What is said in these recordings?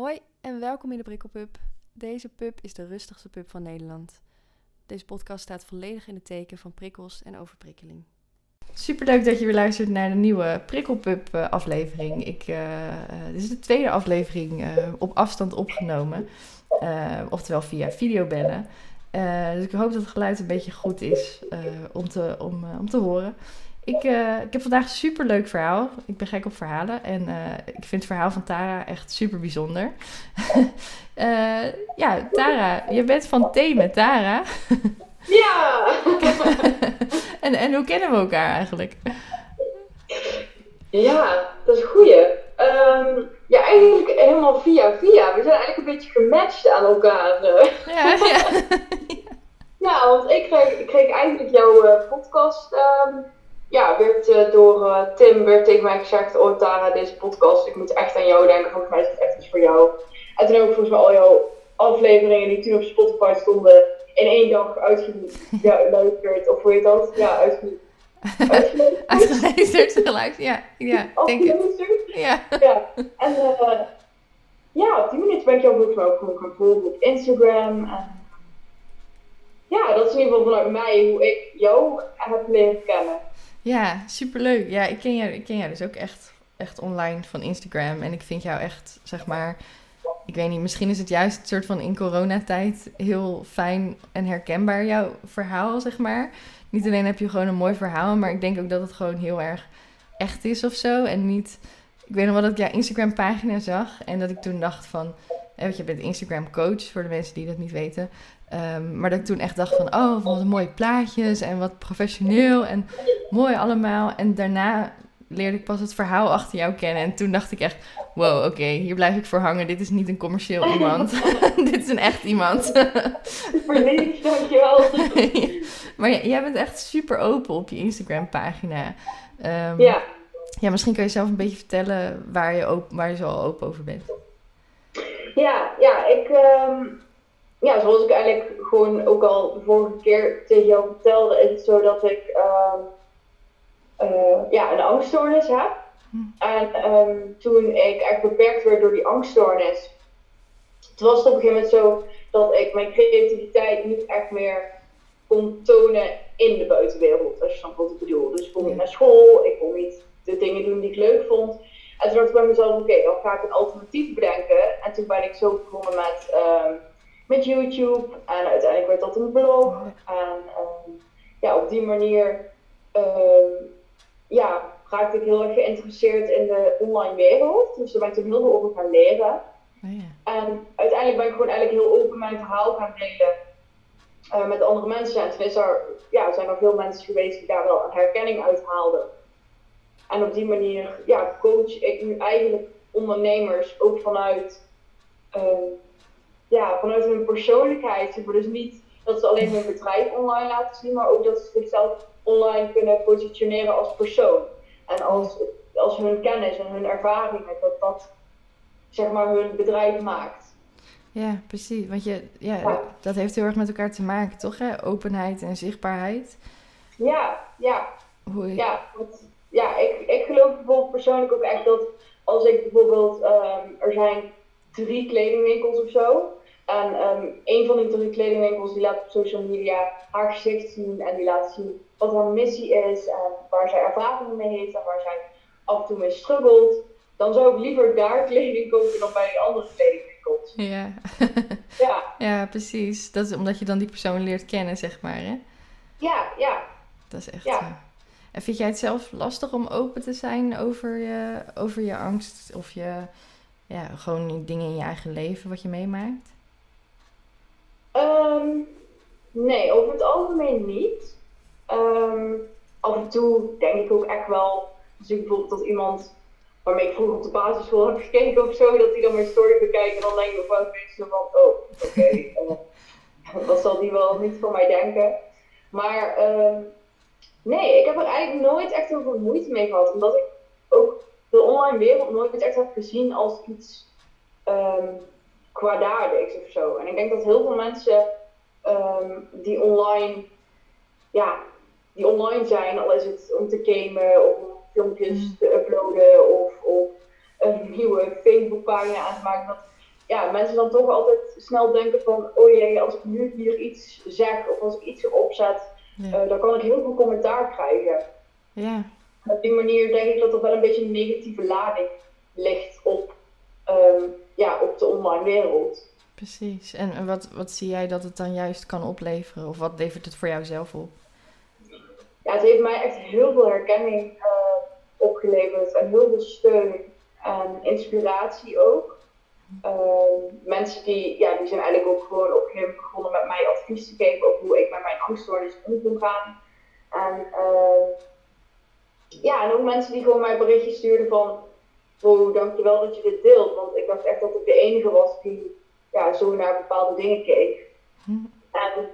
Hoi en welkom in de Prikkelpub. Deze pub is de rustigste pub van Nederland. Deze podcast staat volledig in het teken van prikkels en overprikkeling. Superleuk dat je weer luistert naar de nieuwe Prikkelpub eh, aflevering. Ik, eh, eh, dit is de tweede aflevering op afstand opgenomen. Oftewel via videobellen. Dus ik hoop dat het geluid een beetje goed is om, te, om, om te horen. Ik, eh, ik heb vandaag een super leuk verhaal. Ik ben gek op verhalen. En eh, ik vind het verhaal van Tara echt super bijzonder. Eh, ja, Tara, je bent van thee met Tara. Ja! en, en hoe kennen we elkaar eigenlijk? ja, dat is een goeie. Ehm, ja, eigenlijk helemaal via via. We zijn eigenlijk een beetje gematcht aan elkaar. Ja, ja. Ja, want ik kreeg, ik kreeg eigenlijk jouw podcast. ehm, ja, werd eh, door eh, Tim werd tegen mij gezegd: Oh, Tara, deze podcast, ik moet echt aan jou denken. Volgens mij is het echt iets voor jou. En toen heb ik volgens mij al jouw afleveringen die toen op Spotify stonden, in één dag uitgeluisterd. Of hoe heet dat? Ja, uitge- uitgeluisterd. Uitgeluisterd geluid. Ja, ja, denk. Afgeluisterd. Ja. Ja, en eh, ja, op die manier ben ik jou volgens mij ook gewoon gaan volgen op Instagram. En, ja, dat is in ieder geval vanuit mij hoe ik jou heb leren kennen. Ja, superleuk. Ja, ik ken jou, ik ken jou dus ook echt, echt online van Instagram. En ik vind jou echt, zeg maar... Ik weet niet, misschien is het juist een soort van in coronatijd heel fijn en herkenbaar, jouw verhaal, zeg maar. Niet alleen heb je gewoon een mooi verhaal, maar ik denk ook dat het gewoon heel erg echt is of zo. En niet... Ik weet nog wel dat ik jouw Instagram pagina zag en dat ik toen dacht van... Want je bent Instagram coach, voor de mensen die dat niet weten. Ehm, maar dat ik toen echt dacht van, oh, wat mooie plaatjes en wat professioneel en mooi allemaal. En daarna leerde ik pas het verhaal achter jou kennen. En toen dacht ik echt, wow, oké, hier blijf ik voor hangen. Dit is niet een commercieel iemand. Dit is een echt iemand. Super lief, dankjewel. maar jij bent echt super open op je Instagram pagina. Ehm, Ja, ja, misschien kan je zelf een beetje vertellen waar je, open, waar je zo al open over bent. Ja, ja, ik, ehm, ja, zoals ik eigenlijk gewoon ook al de vorige keer tegen jou vertelde, is het zo dat ik ehm, eh, ja, een angststoornis heb. Hm. En ehm, toen ik echt beperkt werd door die angststoornis, toen was het op een gegeven moment zo dat ik mijn creativiteit niet echt meer kon tonen in de buitenwereld, als je snapt wat ik bedoel. Dus ik kon niet naar school, ik kon niet de dingen doen die ik leuk vond. En toen dacht ik bij mezelf, oké, dan ga ik een alternatief bedenken. En toen ben ik zo begonnen met, ehm, met YouTube. En uiteindelijk werd dat een blog. En ehm, ja, op die manier ehm, ja, raakte ik heel erg geïnteresseerd in de online wereld. Dus daar ben ik toen heel veel over gaan leren. Oh ja. En uiteindelijk ben ik gewoon eigenlijk heel open mijn verhaal gaan delen eh, met andere mensen. En toen is er, ja, zijn er veel mensen geweest die daar wel een herkenning uit haalden. En op die manier ja, coach ik nu eigenlijk ondernemers ook vanuit, ehm, ja, vanuit hun persoonlijkheid. Zeg maar. Dus niet dat ze alleen hun bedrijf online laten zien, maar ook dat ze zichzelf online kunnen positioneren als persoon. En als, als hun kennis en hun ervaringen, dat dat zeg maar hun bedrijf maakt. Ja, precies. Want je, ja, Ja. dat heeft heel erg met elkaar te maken, toch? Hè? Openheid en zichtbaarheid. Ja, ja, Hoe, ja. Want, ja, ik, ik geloof bijvoorbeeld persoonlijk ook echt dat als ik bijvoorbeeld, ehm, er zijn drie kledingwinkels of zo. En ehm, een van die drie kledingwinkels die laat op social media haar gezicht zien en die laat zien wat haar missie is en waar zij ervaringen mee heeft en waar zij af en toe mee struggelt. Dan zou ik liever daar kleding kopen dan bij die andere kledingwinkels. Ja. Ja, ja, precies. Dat is omdat je dan die persoon leert kennen, zeg maar. Hè? ja, ja. Dat is echt. Ja. Eh, En vind jij het zelf lastig om open te zijn over je, over je angst of je, ja, gewoon dingen in je eigen leven wat je meemaakt? Ehm, nee, over het algemeen niet. Ehm, af en toe denk ik ook echt wel, als ik bijvoorbeeld dat iemand waarmee ik vroeger op de basisschool heb gekeken of zo, dat die dan mijn story bekijkt en dan denk ik wel mensen van, oh, oké, eh, dat zal die wel niet van mij denken. Maar ehm, nee, ik heb er eigenlijk nooit echt heel veel moeite mee gehad, omdat ik ook de online wereld nooit echt heb gezien als iets ehm, kwaadaardigs of zo. En ik denk dat heel veel mensen ehm, die online, ja, die online zijn, al is het om te gamen of filmpjes Mm. te uploaden of, of een nieuwe Facebookpagina aan te maken, dat ja, mensen dan toch altijd snel denken van, oh jee, als ik nu hier iets zeg of als ik iets erop zet, Ja. eh, dan kan ik heel veel commentaar krijgen. ja. Op die manier denk ik dat er wel een beetje een negatieve lading ligt op, ehm, ja, op de online wereld. Precies. En, en wat, wat zie jij dat het dan juist kan opleveren? Of wat levert het voor jou zelf op? Ja, het heeft mij echt heel veel herkenning eh, opgeleverd en heel veel steun en inspiratie ook. Ehm, mensen die, ja, die zijn eigenlijk ook gewoon op een gegeven moment begonnen met mij advies te geven over hoe ik met mijn angststoornis om kon gaan. En ehm, ja, en ook mensen die gewoon mij berichtjes stuurden van, wow, dankjewel dat je dit deelt. Want ik dacht echt dat ik de enige was die ja, zo naar bepaalde dingen keek. En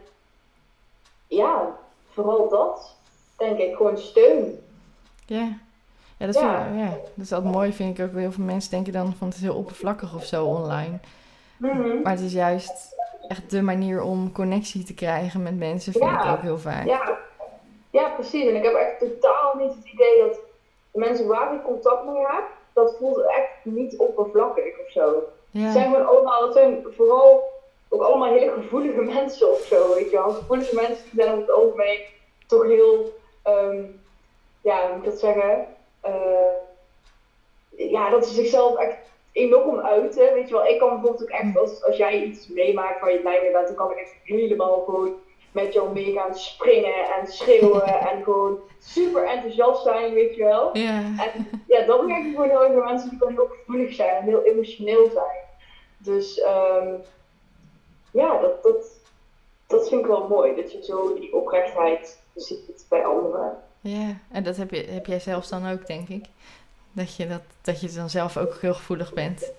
ja, vooral dat, denk ik, gewoon steun. Ja. Ja, dat, Ja. Vind ik, ja, dat is altijd mooi, vind ik ook. Heel veel mensen denken dan van het is heel oppervlakkig of zo online. Mhm. Maar het is juist echt de manier om connectie te krijgen met mensen, vind Ja. ik ook heel vaak. Ja. ja, precies. En ik heb echt totaal niet het idee dat de mensen waar ik contact mee heb, dat voelt echt niet oppervlakkig of zo. Ja. Het zijn gewoon allemaal, het zijn vooral ook allemaal hele gevoelige mensen of zo, weet je wel. Gevoelige mensen die zijn over het algemeen toch heel, ehm, ja, hoe moet ik dat zeggen? Eh, ja, dat ze zichzelf echt enorm uiten, weet je wel. Ik kan bijvoorbeeld ook echt, als, als jij iets meemaakt waar je blij mee bent, dan kan ik echt helemaal gewoon met jou mee gaan springen en schreeuwen en gewoon super enthousiast zijn, weet je wel. Ja. En ja, dat merk ik gewoon heel erg bij mensen die gewoon heel gevoelig zijn en heel emotioneel zijn. Dus ehm, ja, dat, dat, dat vind ik wel mooi, dat je zo die oprechtheid ziet bij anderen. Ja, en dat heb, je, heb jij zelfs dan ook, denk ik. Dat je, dat, dat je dan zelf ook heel gevoelig bent.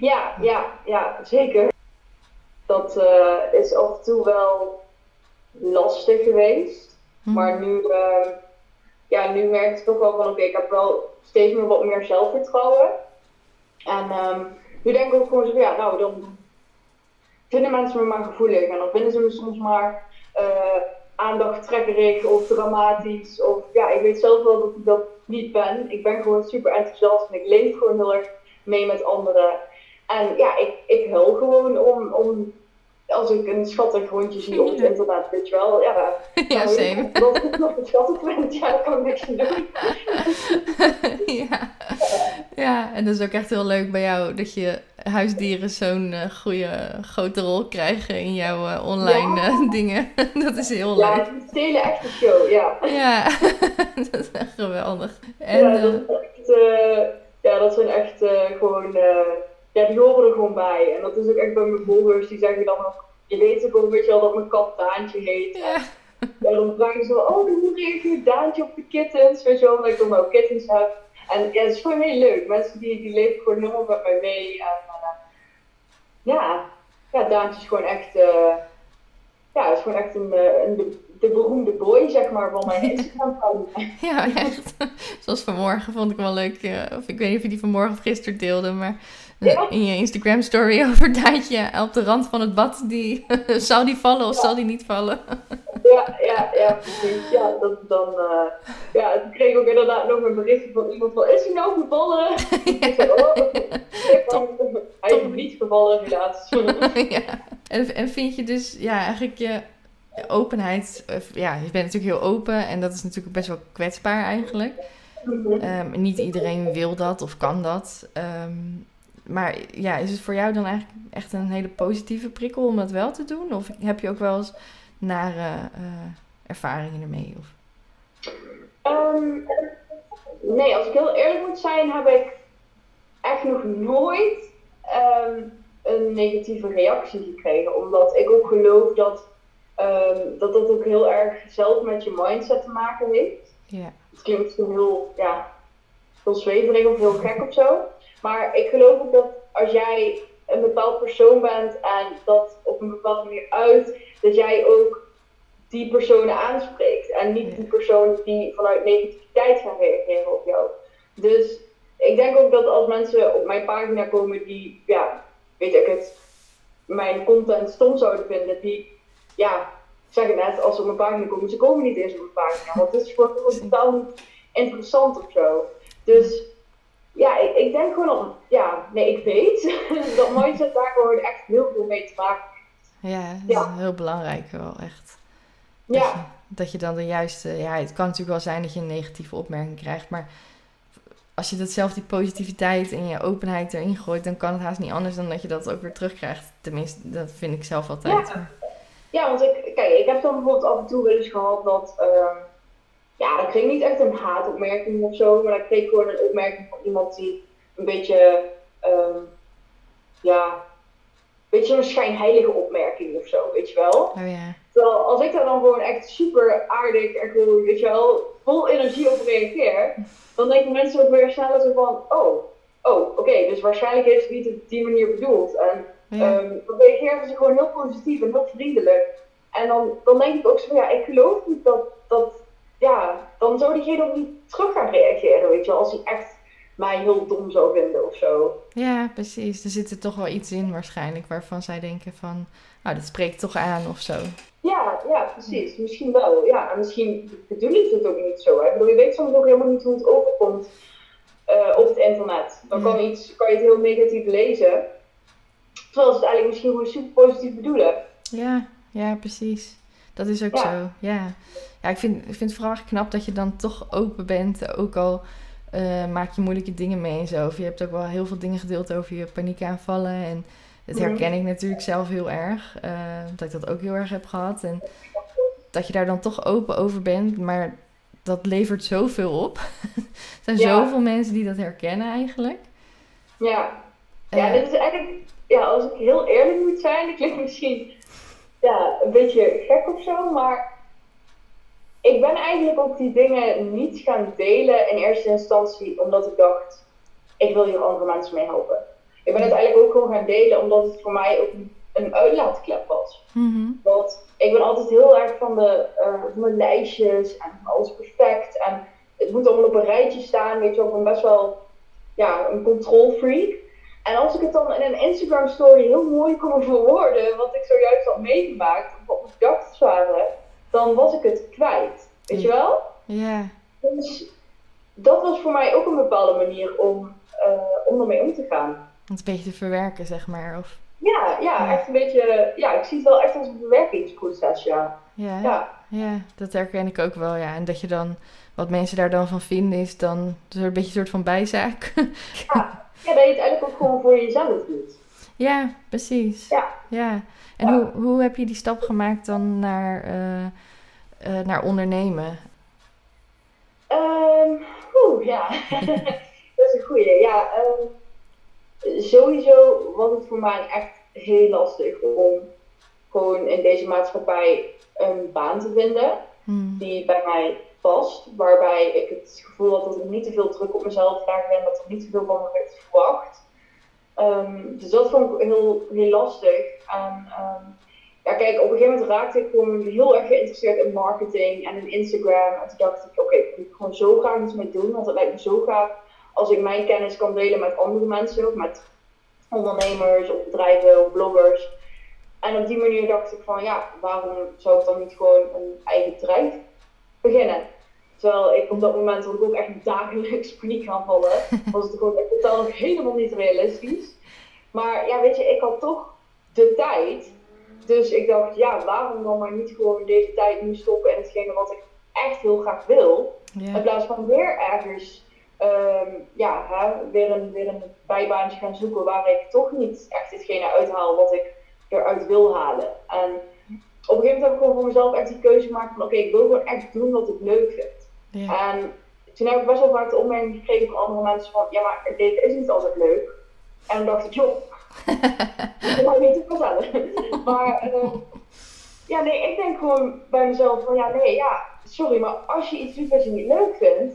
Ja, ja, ja, zeker. Dat eh, is af en toe wel lastig geweest. Hm. Maar nu, eh, ja, nu merk ik toch wel van, oké, ik heb wel steeds meer wat meer zelfvertrouwen. En ehm, nu denk ik ook gewoon zo, van, ja, nou, dan vinden mensen me maar gevoelig. En dan vinden ze me soms maar eh aandachttrekkerig of dramatisch. Of ja, ik weet zelf wel dat ik dat niet ben. Ik ben gewoon super enthousiast en ik leef gewoon heel erg mee met anderen. En ja, ik, ik huil gewoon om, om als ik een schattig hondje zie op het Ja. internet, weet je wel. Ja, ja, same. Dat ik nog een schattig vind, ja, daar kan ik niks aan doen. ja. ja, en dat is ook echt heel leuk bij jou dat je huisdieren zo'n eh, goede grote rol krijgen in jouw eh, online Ja. eh, dingen. dat is heel Ja, leuk. het is een hele echte show, ja. Ja, dat is echt geweldig. En, ja, dat, is echt, ja, dat zijn echt gewoon, ja, die horen er gewoon bij. En dat is ook echt bij mijn volgers, die zeggen dan ook, je weet ook, weet je wel, dat mijn kat Daantje heet. ja. En dan vragen ze oh, hoe reageert Daantje op de kittens? Weet je wel, omdat ik dan ook kittens heb. En ja, het is gewoon heel leuk. Mensen die, die leven gewoon helemaal met mij mee. En, eh, ja, ja, Daantje is gewoon echt, eh, ja, is gewoon echt een, eh, een de, zeg maar, van mijn Instagram. Ja, echt. Zoals vanmorgen vond ik wel leuk. eh, of ik weet niet of je die vanmorgen of gisteren deelde, maar eh, Ja. in je Instagram story over Daantje op de rand van het bad. Die, zal die vallen of zal die niet vallen? Ja, ja, ja, precies. Ja, dat, dan, eh, ja, toen kreeg ik ook inderdaad nog een berichtje van iemand van, is hij nou gevallen? Ik zei, oh, hij is nog niet gevallen, helaas. ja. En, en vind je dus, ja, eigenlijk je openheid, of, ja, je bent natuurlijk heel open en dat is natuurlijk best wel kwetsbaar eigenlijk. Ehm, niet iedereen wil dat of kan dat. Ehm, maar ja, is het voor jou dan eigenlijk echt een hele positieve prikkel om dat wel te doen? Of heb je ook wel eens nare eh, ervaringen ermee? Of? Ehm, nee, als ik heel eerlijk moet zijn, heb ik echt nog nooit een negatieve reactie gekregen. Omdat ik ook geloof dat, ehm, dat dat ook heel erg zelf met je mindset te maken heeft. Ja. Het klinkt misschien heel, ja, heel zweverig of heel gek of zo. Maar ik geloof ook dat als jij een bepaald persoon bent en dat op een bepaalde manier uit, dat jij ook die personen aanspreekt. En niet die personen die vanuit negativiteit gaan reageren op jou. Dus ik denk ook dat als mensen op mijn pagina komen die, ja, weet ik het, mijn content stom zouden vinden, die, ja, ik zeg het net, als ze op mijn pagina komen, ze komen niet eens op mijn pagina. Want het is gewoon gewoon totaal niet interessant of zo. Dus ja, ik, ik denk gewoon op, ja, nee, ik weet dat mindset daar gewoon echt heel veel mee te maken heeft. Ja, dat is heel belangrijk wel, echt. Dat Ja, je, dat je dan de juiste, ja, het kan natuurlijk wel zijn dat je een negatieve opmerking krijgt, maar als je dat zelf die positiviteit en je openheid erin gooit, dan kan het haast niet anders dan dat je dat ook weer terugkrijgt. Tenminste, dat vind ik zelf altijd. Ja. Ja, want ik, kijk, ik heb dan bijvoorbeeld af en toe wel eens gehad dat, ehm, ja, dan kreeg niet echt een haatopmerking of zo, maar dan kreeg gewoon een opmerking van iemand die een beetje, ehm, ja, een beetje een schijnheilige opmerking of zo, weet je wel. Oh ja. Terwijl als ik daar dan gewoon echt super aardig en gewoon, weet je wel, vol energie op reageer, dan denken mensen ook weer sneller zo van, oh, oh, oké, dus waarschijnlijk heeft het niet op die manier bedoeld. En Ja. Ehm, dan reageren ze gewoon heel positief en heel vriendelijk. En dan, dan denk ik ook zo van, ja, ik geloof niet dat, dat, ja, dan zou diegene ook niet terug gaan reageren, weet je wel, als hij echt mij heel dom zou vinden of zo. ja, precies. Er zit er toch wel iets in waarschijnlijk waarvan zij denken van, nou, dat spreekt toch aan of zo. Ja, ja, precies. Misschien wel. Ja, en misschien bedoelen ze het ook niet zo. Hè? Ik bedoel, je weet soms ook helemaal niet hoe het overkomt eh, op het internet. Dan kan, iets, kan je het heel negatief lezen. Terwijl ze het eigenlijk misschien gewoon super positief bedoelen. Ja, ja, precies. Dat is ook Ja. zo. Ja, ja ik, vind, ik vind het vooral knap dat je dan toch open bent. Ook al eh, maak je moeilijke dingen mee en zo. Of je hebt ook wel heel veel dingen gedeeld over je paniekaanvallen. En dat Mhm. herken ik natuurlijk zelf heel erg. eh, dat ik dat ook heel erg heb gehad. En dat je daar dan toch open over bent. Maar dat levert zoveel op. er zijn Ja. zoveel mensen die dat herkennen eigenlijk. Ja. Ja, Eh, dit is eigenlijk, ja, als ik heel eerlijk moet zijn, dat klinkt misschien ja, een beetje gek of zo, maar ik ben eigenlijk ook die dingen niet gaan delen in eerste instantie omdat ik dacht, ik wil hier andere mensen mee helpen. Ik ben het eigenlijk ook gewoon gaan delen omdat het voor mij ook een- uitlaatklep was. mhm. Want ik ben altijd heel erg van de, eh, van de lijstjes en alles perfect. En het moet allemaal op een rijtje staan. Weet je wel, ik ben best wel ja, een control freak. En als ik het dan in een Instagram story heel mooi kon verwoorden, wat ik zojuist had meegemaakt, of wat mijn gedachten waren, dan was ik het kwijt. Weet je wel? Ja, Dus dat was voor mij ook een bepaalde manier om, eh, om ermee om te gaan. om het een beetje te verwerken, zeg maar. Of, Ja, ja, Ja. echt een beetje, ja, ik zie het wel echt als een verwerkingsproces, ja. ja, Ja, Ja, dat herken ik ook wel, ja. En dat je dan, wat mensen daar dan van vinden, is dan een beetje een soort van bijzaak. ja dat je het eigenlijk ook gewoon voor jezelf doet. ja, precies. Ja. ja. En Ja. Hoe, hoe heb je die stap gemaakt dan naar, eh, eh, naar ondernemen? Ehm oeh, ja, dat is een goeie. Ja, ehm, sowieso was het voor mij echt heel lastig om gewoon in deze maatschappij een baan te vinden Hmm. die bij mij Waarbij ik het gevoel had dat ik niet te veel druk op mezelf draag en dat er niet te veel van me werd verwacht. Ehm, dus dat vond ik heel, heel lastig. En, ehm, ja, kijk, op een gegeven moment raakte ik gewoon heel erg geïnteresseerd in marketing en in Instagram. En toen dacht ik, oké, ik moet gewoon zo graag iets mee doen, want het lijkt me zo gaaf als ik mijn kennis kan delen met andere mensen, met ondernemers of bedrijven of bloggers. En op die manier dacht ik van, ja, waarom zou ik dan niet gewoon een eigen bedrijf beginnen? Terwijl ik op dat moment had ik ook echt dagelijks paniek gaan vallen. Was het gewoon echt totaal nog helemaal niet realistisch. Maar ja, weet je, ik had toch de tijd. Dus ik dacht, ja, waarom dan maar niet gewoon deze tijd nu stoppen in hetgene wat ik echt heel graag wil. In plaats van weer ergens ehm, ja, hè, weer, een, weer een bijbaantje gaan zoeken waar ik toch niet echt hetgene uithaal wat ik eruit wil halen. En op een gegeven moment heb ik gewoon voor mezelf echt die keuze gemaakt van oké, ik wil gewoon echt doen wat ik leuk vind. Ja. En toen heb ik best wel vaak de opmerking gekregen van andere mensen van ja, maar dit is niet altijd leuk. En dan dacht ik, joh, dat mag niet te vertellen. Maar eh, ja, nee, ik denk gewoon bij mezelf van ja, nee, ja, sorry, maar als je iets doet wat je niet leuk vindt,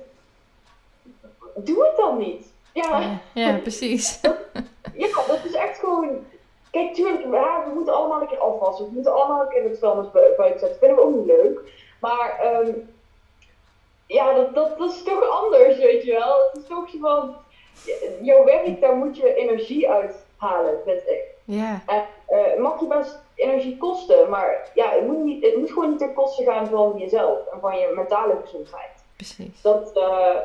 doe het dan niet. Ja, Ja, precies. ja dat is echt gewoon. Kijk, tuurlijk, ja, we moeten allemaal een keer afwassen. We moeten allemaal een keer het vuilnis bu- buiten zetten. Vinden we ook niet leuk. Maar ehm, ja, dat, dat, dat is toch anders, weet je wel. Het is toch zo van, jouw werk, daar moet je energie uit halen, vind ik. Ja, En, eh, het mag je best energie kosten, maar ja, het moet, niet, het moet gewoon niet ten koste gaan van jezelf en van je mentale gezondheid. precies. Dat, eh,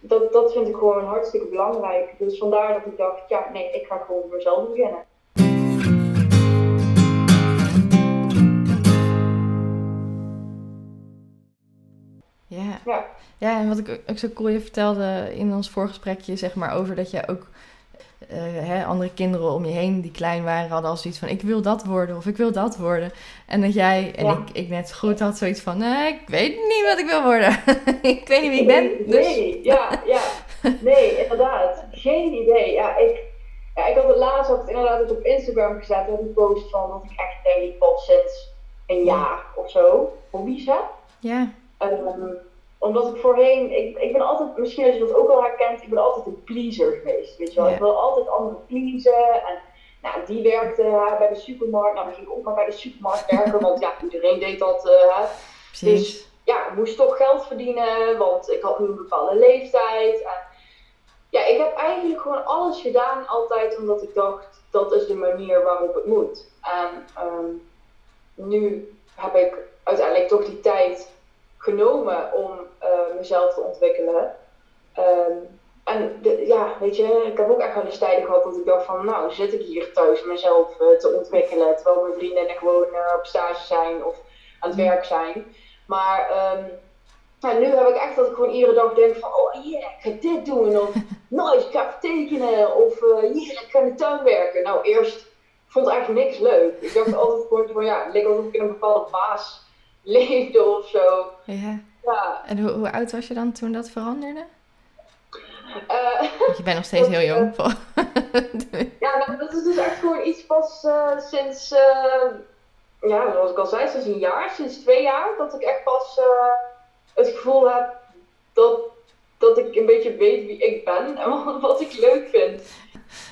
dat, dat vind ik gewoon hartstikke belangrijk. Dus vandaar dat ik dacht, ja, nee, ik ga gewoon voor mezelf beginnen. Ja. En wat ik ook zo cool je vertelde in ons voorgesprekje, zeg maar, over dat je ook eh, hè, andere kinderen om je heen die klein waren, hadden al zoiets van: ik wil dat worden of ik wil dat worden. En dat jij en Ja. ik, ik net zo goed had zoiets van: nee, ik weet niet wat ik wil worden. ik weet niet wie ik ben. Nee, Dus nee, ja, ja. Nee, inderdaad. Geen idee. Ja, ik, ja, ik had het laatst had het inderdaad ook op Instagram gezet, hè, die post van dat ik echt ik pas sinds een jaar of zo hobby's heb. ja, Ehm, omdat ik voorheen, ik, ik ben altijd, misschien als je dat ook al herkent, ik ben altijd een pleaser geweest. Weet je wel, Ja. ik wil altijd anderen pleasen. En nou, die werkte hè, bij de supermarkt, nou dan ging ik ook maar bij de supermarkt werken, want ja, iedereen deed dat. eh, precies. ja, ik moest toch geld verdienen, want ik had nu een bepaalde leeftijd. En ja, ik heb eigenlijk gewoon alles gedaan altijd omdat ik dacht, dat is de manier waarop het moet. En ehm, nu heb ik uiteindelijk toch die tijd genomen om eh, mezelf te ontwikkelen. Ehm, en de- ja, weet je, ik heb ook echt wel eens tijden gehad dat ik dacht van, nou zit ik hier thuis mezelf eh, te ontwikkelen, terwijl mijn vriendinnen gewoon eh, op stage zijn of aan het werk zijn. Maar ehm, nou, nu heb ik echt dat ik gewoon iedere dag denk van, oh yeah, ik ga dit doen. Of nice, ik ga tekenen. Of eh yeah, ik ga in de tuin werken. Nou, eerst vond ik eigenlijk niks leuk. Ik dacht altijd gewoon van, ja, het leek alsof ik in een bepaalde baas leefde of zo. Ja. Ja, En hoe, hoe oud was je dan toen dat veranderde? eh, je bent nog steeds heel jong. ja nou, dat is dus echt gewoon iets pas eh, sinds, eh, ja, zoals ik al zei, sinds een jaar, sinds twee jaar, dat ik echt pas het gevoel heb dat, dat ik een beetje weet wie ik ben en wat, wat ik leuk vind.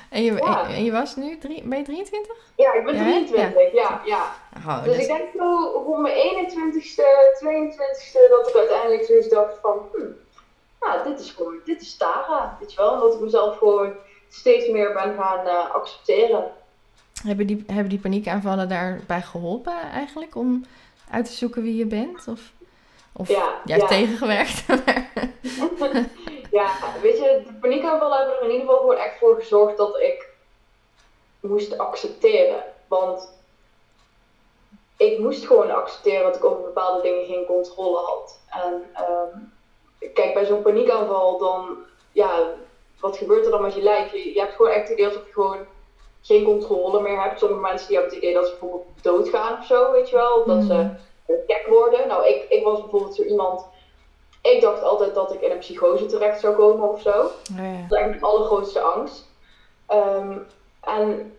En, je, Ja. en je was nu, drie, ben je 23? Ja, ik ben Ja, 23, ja, ja. Oh, Dus dus- ik denk zo rond mijn 21ste, 22ste dat ik uiteindelijk zoiets dacht van, hm, nou, dit is gewoon, dit is Tara, weet je wel. En dat ik mezelf gewoon steeds meer ben gaan eh, accepteren. Hebben die, hebben die paniekaanvallen daarbij geholpen eigenlijk om uit te zoeken wie je bent? Of, of Ja, juist ja. tegengewerkt? ja, weet je, de paniekaanvallen hebben er in ieder geval gewoon echt voor gezorgd dat ik moest accepteren. Want ik moest gewoon accepteren dat ik over bepaalde dingen geen controle had. En ehm, kijk, bij zo'n paniekaanval dan, ja, wat gebeurt er dan met je lijf? Je, je hebt gewoon echt het idee alsof je gewoon geen controle meer hebt. Sommige mensen die hebben het idee dat ze bijvoorbeeld doodgaan of zo, weet je wel. Of dat ze Mhm. eh, gek worden. Nou, ik, ik was bijvoorbeeld zo iemand. Ik dacht altijd dat ik in een psychose terecht zou komen of zo. Oh, ja. Dat is eigenlijk mijn allergrootste angst. Ehm, en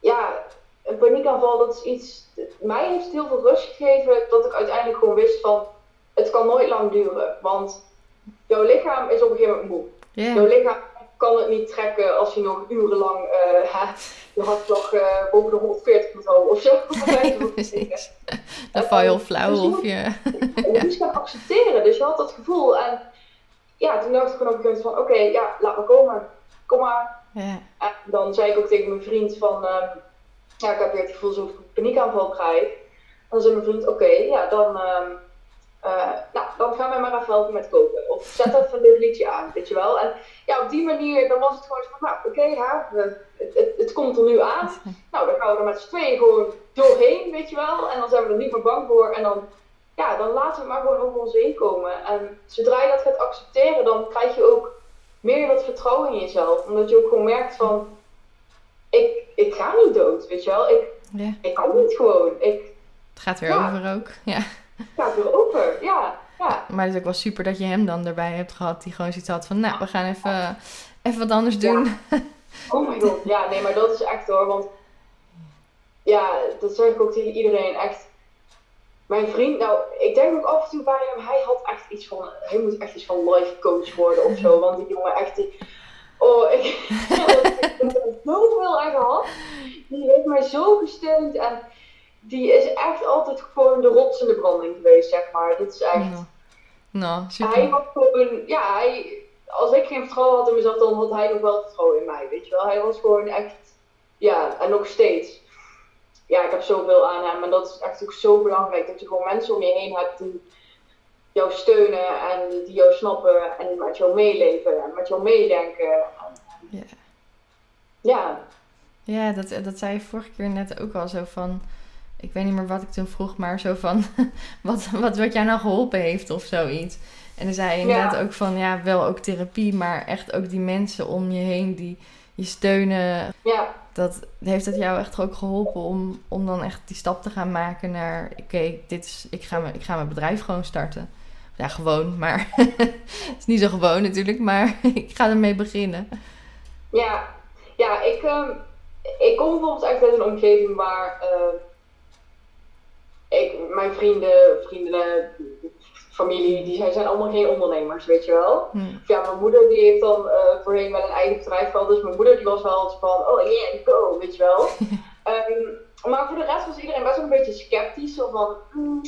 ja, een paniekaanval, dat is iets. Mij heeft het heel veel rust gegeven dat ik uiteindelijk gewoon wist van. Het kan nooit lang duren. Want jouw lichaam is op een gegeven moment moe. Ja. Jouw lichaam kan het niet trekken als je nog urenlang eh, hè, je hartslag eh, boven de 140 moet houden of zo. Precies. Dan val je al flauw Dus je of moet- je... je moest gaan accepteren. Dus je had dat gevoel. En ja, toen dacht ik gewoon op een gegeven van, oké, ja, laat maar komen. Kom maar. Ja. En dan zei ik ook tegen mijn vriend van, ehm, ja, ik heb weer het gevoel alsof ik een paniekaanval krijg. Dan zei mijn vriend, oké, ja, dan, ehm, eh, nou, dan gaan wij maar even helpen met koken. Of zet even een leuk liedje aan, weet je wel. En ja, op die manier, dan was het gewoon zo van, nou, oké, ja, we- het, het, het komt er nu aan. Nou, dan gaan we er met z'n tweeën gewoon doorheen, weet je wel. En dan zijn we er niet meer bang voor. En dan, ja, dan laten we maar gewoon over ons heen komen. En zodra je dat gaat accepteren, dan krijg je ook meer dat vertrouwen in jezelf. Omdat je ook gewoon merkt van, ik, ik ga niet dood, weet je wel. Ik, ja. ik kan niet gewoon. Ik Het gaat weer Ja. over ook. Ja. Het weer over. Ja, ja. Maar het is ook wel super dat je hem dan erbij hebt gehad. Die gewoon zoiets had van, nou, we gaan even, even wat anders doen. Oh my god. Ja, nee, maar dat is echt hoor. Want ja, dat zeg ik ook tegen iedereen. Echt. Mijn vriend, nou, ik denk ook af en toe bij hem, hij had echt iets van, hij moet echt iets van life coach worden of zo. Want die jongen echt, die, oh, ik, ik heb er zoveel aan gehad. Die heeft mij zo gesteund en die is echt altijd gewoon de rots in de branding geweest, zeg maar. Dit is echt, Nou, nou, hij super. was gewoon, ja, hij, als ik geen vertrouwen had in mezelf, dan had hij nog wel vertrouwen in mij, weet je wel. Hij was gewoon echt, ja, en nog steeds. Ja, ik heb zoveel aan hem en dat is echt ook zo belangrijk, dat je gewoon mensen om je heen hebt die, jou steunen en die jou snappen en met jou meeleven en met jou meedenken. Ja. Ja, Ja, dat, dat zei je vorige keer net ook al zo van. Ik weet niet meer wat ik toen vroeg, maar zo van. Wat, wat, wat jou nou geholpen heeft of zoiets. En dan zei je inderdaad ook van. Ja, wel ook therapie, maar echt ook die mensen om je heen die je steunen. ja, Dat, heeft het jou echt ook geholpen om, om dan echt die stap te gaan maken naar. Oké, dit is. Ik ga, mijn, ik ga mijn bedrijf gewoon starten. Ja, gewoon, maar. het is niet zo gewoon natuurlijk, maar ik ga ermee beginnen. ja. Ja, ik, ehm, ik kom bijvoorbeeld echt uit een omgeving waar ehm, ik, mijn vrienden, vrienden, familie, die zijn, zijn allemaal geen ondernemers, weet je wel. Hm. Of ja, mijn moeder die heeft dan eh, voorheen wel een eigen bedrijf gehad, dus mijn moeder die was wel van, oh yeah, go, weet je wel. Ehm, maar voor de rest was iedereen best wel een beetje sceptisch, zo van, "Hmm,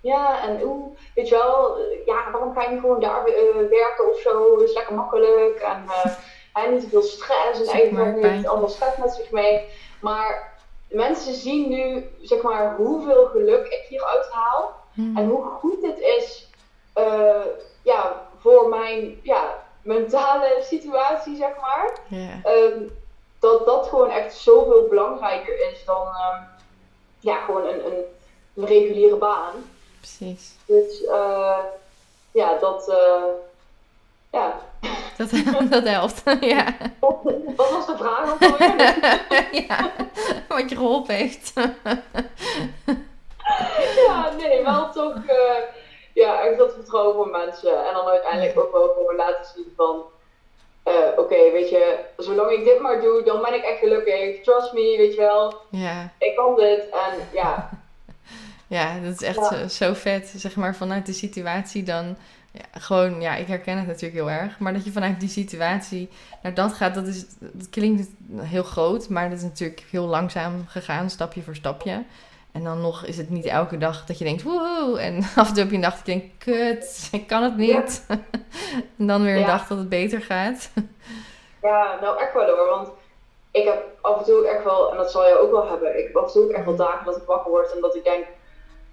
ja, en oeh, weet je wel, eh, ja, waarom ga je niet gewoon daar eh, werken of zo, dat is lekker makkelijk, en hij niet te veel stress, en eigenlijk heeft allemaal stress met zich mee. Maar mensen zien nu, zeg maar, hoeveel geluk ik hieruit haal. Hm. En hoe goed het is eh, ja, voor mijn ja, mentale situatie, zeg maar. Ehm, dat dat gewoon echt zoveel belangrijker is dan ehm, ja, gewoon een, een, een reguliere baan. Precies. Dus eh, ja, dat, eh, ja. Dat, dat helpt. ja. Wat was de vraag ja. Wat je geholpen heeft. ja, nee, wel toch eh, ja, echt dat vertrouwen voor mensen. En dan uiteindelijk ook wel gewoon laten zien van... eh, Oké, weet je, zolang ik dit maar doe, dan ben ik echt gelukkig. Trust me, weet je wel. ja. Ik kan dit. En ja, ja, dat is echt Ja. zo, zo vet. Zeg maar vanuit de situatie dan. Ja, gewoon, ja, ik herken het natuurlijk heel erg. Maar dat je vanuit die situatie naar dat gaat, dat, is, dat klinkt heel groot. Maar dat is natuurlijk heel langzaam gegaan, stapje voor stapje. En dan nog is het niet elke dag dat je denkt, woehoe. En af en toe heb je een dag dat je denkt, kut, ik kan het niet. en dan weer een Ja. dag dat het beter gaat. ja, nou echt wel hoor. Want ik heb af en toe echt wel, en dat zal jij ook wel hebben. Ik heb af en toe ook echt wel dagen dat ik wakker word en dat ik denk...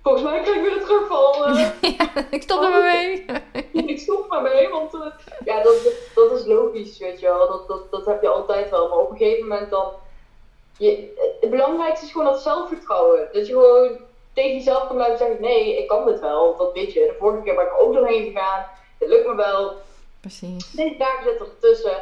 Volgens mij krijg ik weer een terugval. eh. ja, ik stop er maar mee. ik stop maar mee, want eh, ja, dat, dat, dat is logisch, weet je wel. Dat, dat, dat heb je altijd wel. Maar op een gegeven moment dan... Je, het belangrijkste is gewoon dat zelfvertrouwen. Dat je gewoon tegen jezelf kan blijven zeggen, nee, ik kan dit wel. Dat weet je. De vorige keer ben ik er ook doorheen gegaan. Het lukt me wel. Precies. Deze dagen zitten ertussen.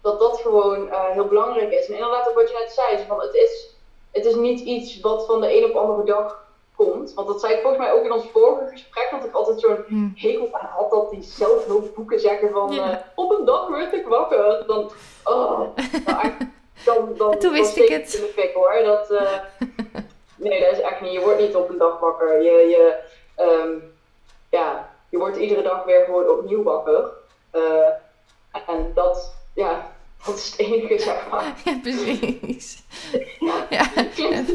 Dat dat gewoon eh, heel belangrijk is. En inderdaad ook wat je net zei. Van, het, is, het is niet iets wat van de een op de andere dag komt. Want dat zei ik volgens mij ook in ons vorige gesprek. Dat ik altijd zo'n Hm. hekel aan had dat die zelfhulpboeken zeggen van Ja. eh, op een dag werd ik wakker. Dan, oh, nou, dan, dan, Toen wist ik het. in de fik hoor. Dat, eh, nee, dat is echt niet. Je wordt niet op een dag wakker. Je, je, ehm, ja, je wordt iedere dag weer gewoon opnieuw wakker. Eh, en dat, ja, dat is het enige zeg maar. Ja, precies. Ja, klinkt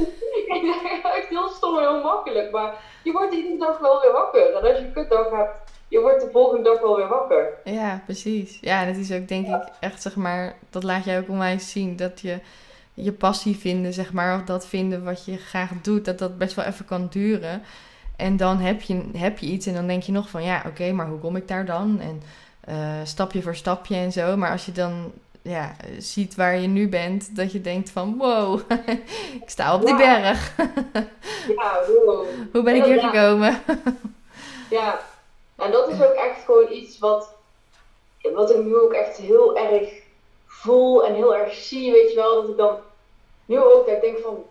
echt heel stom en heel makkelijk, maar je wordt iedere dag wel weer wakker. En als je een kutdag hebt, je wordt de volgende dag wel weer wakker. Ja, precies. Ja, dat is ook denk ik echt, zeg maar, dat laat jij ook onwijs zien. Dat je je passie vinden, zeg maar, of dat vinden wat je graag doet, dat dat best wel even kan duren. En dan heb je, heb je iets en dan denk je nog van, ja, oké, maar hoe kom ik daar dan? En eh, stapje voor stapje en zo. Maar als je dan ja, ziet waar je nu bent, dat je denkt van, wow, ik sta op die Ja. berg. Ja, wow. hoe ben ik hier Inderdaad. gekomen? Ja, en dat is ook echt gewoon iets wat, wat ik nu ook echt heel erg voel en heel erg zie, weet je wel. Dat ik dan nu ook dat ik denk van,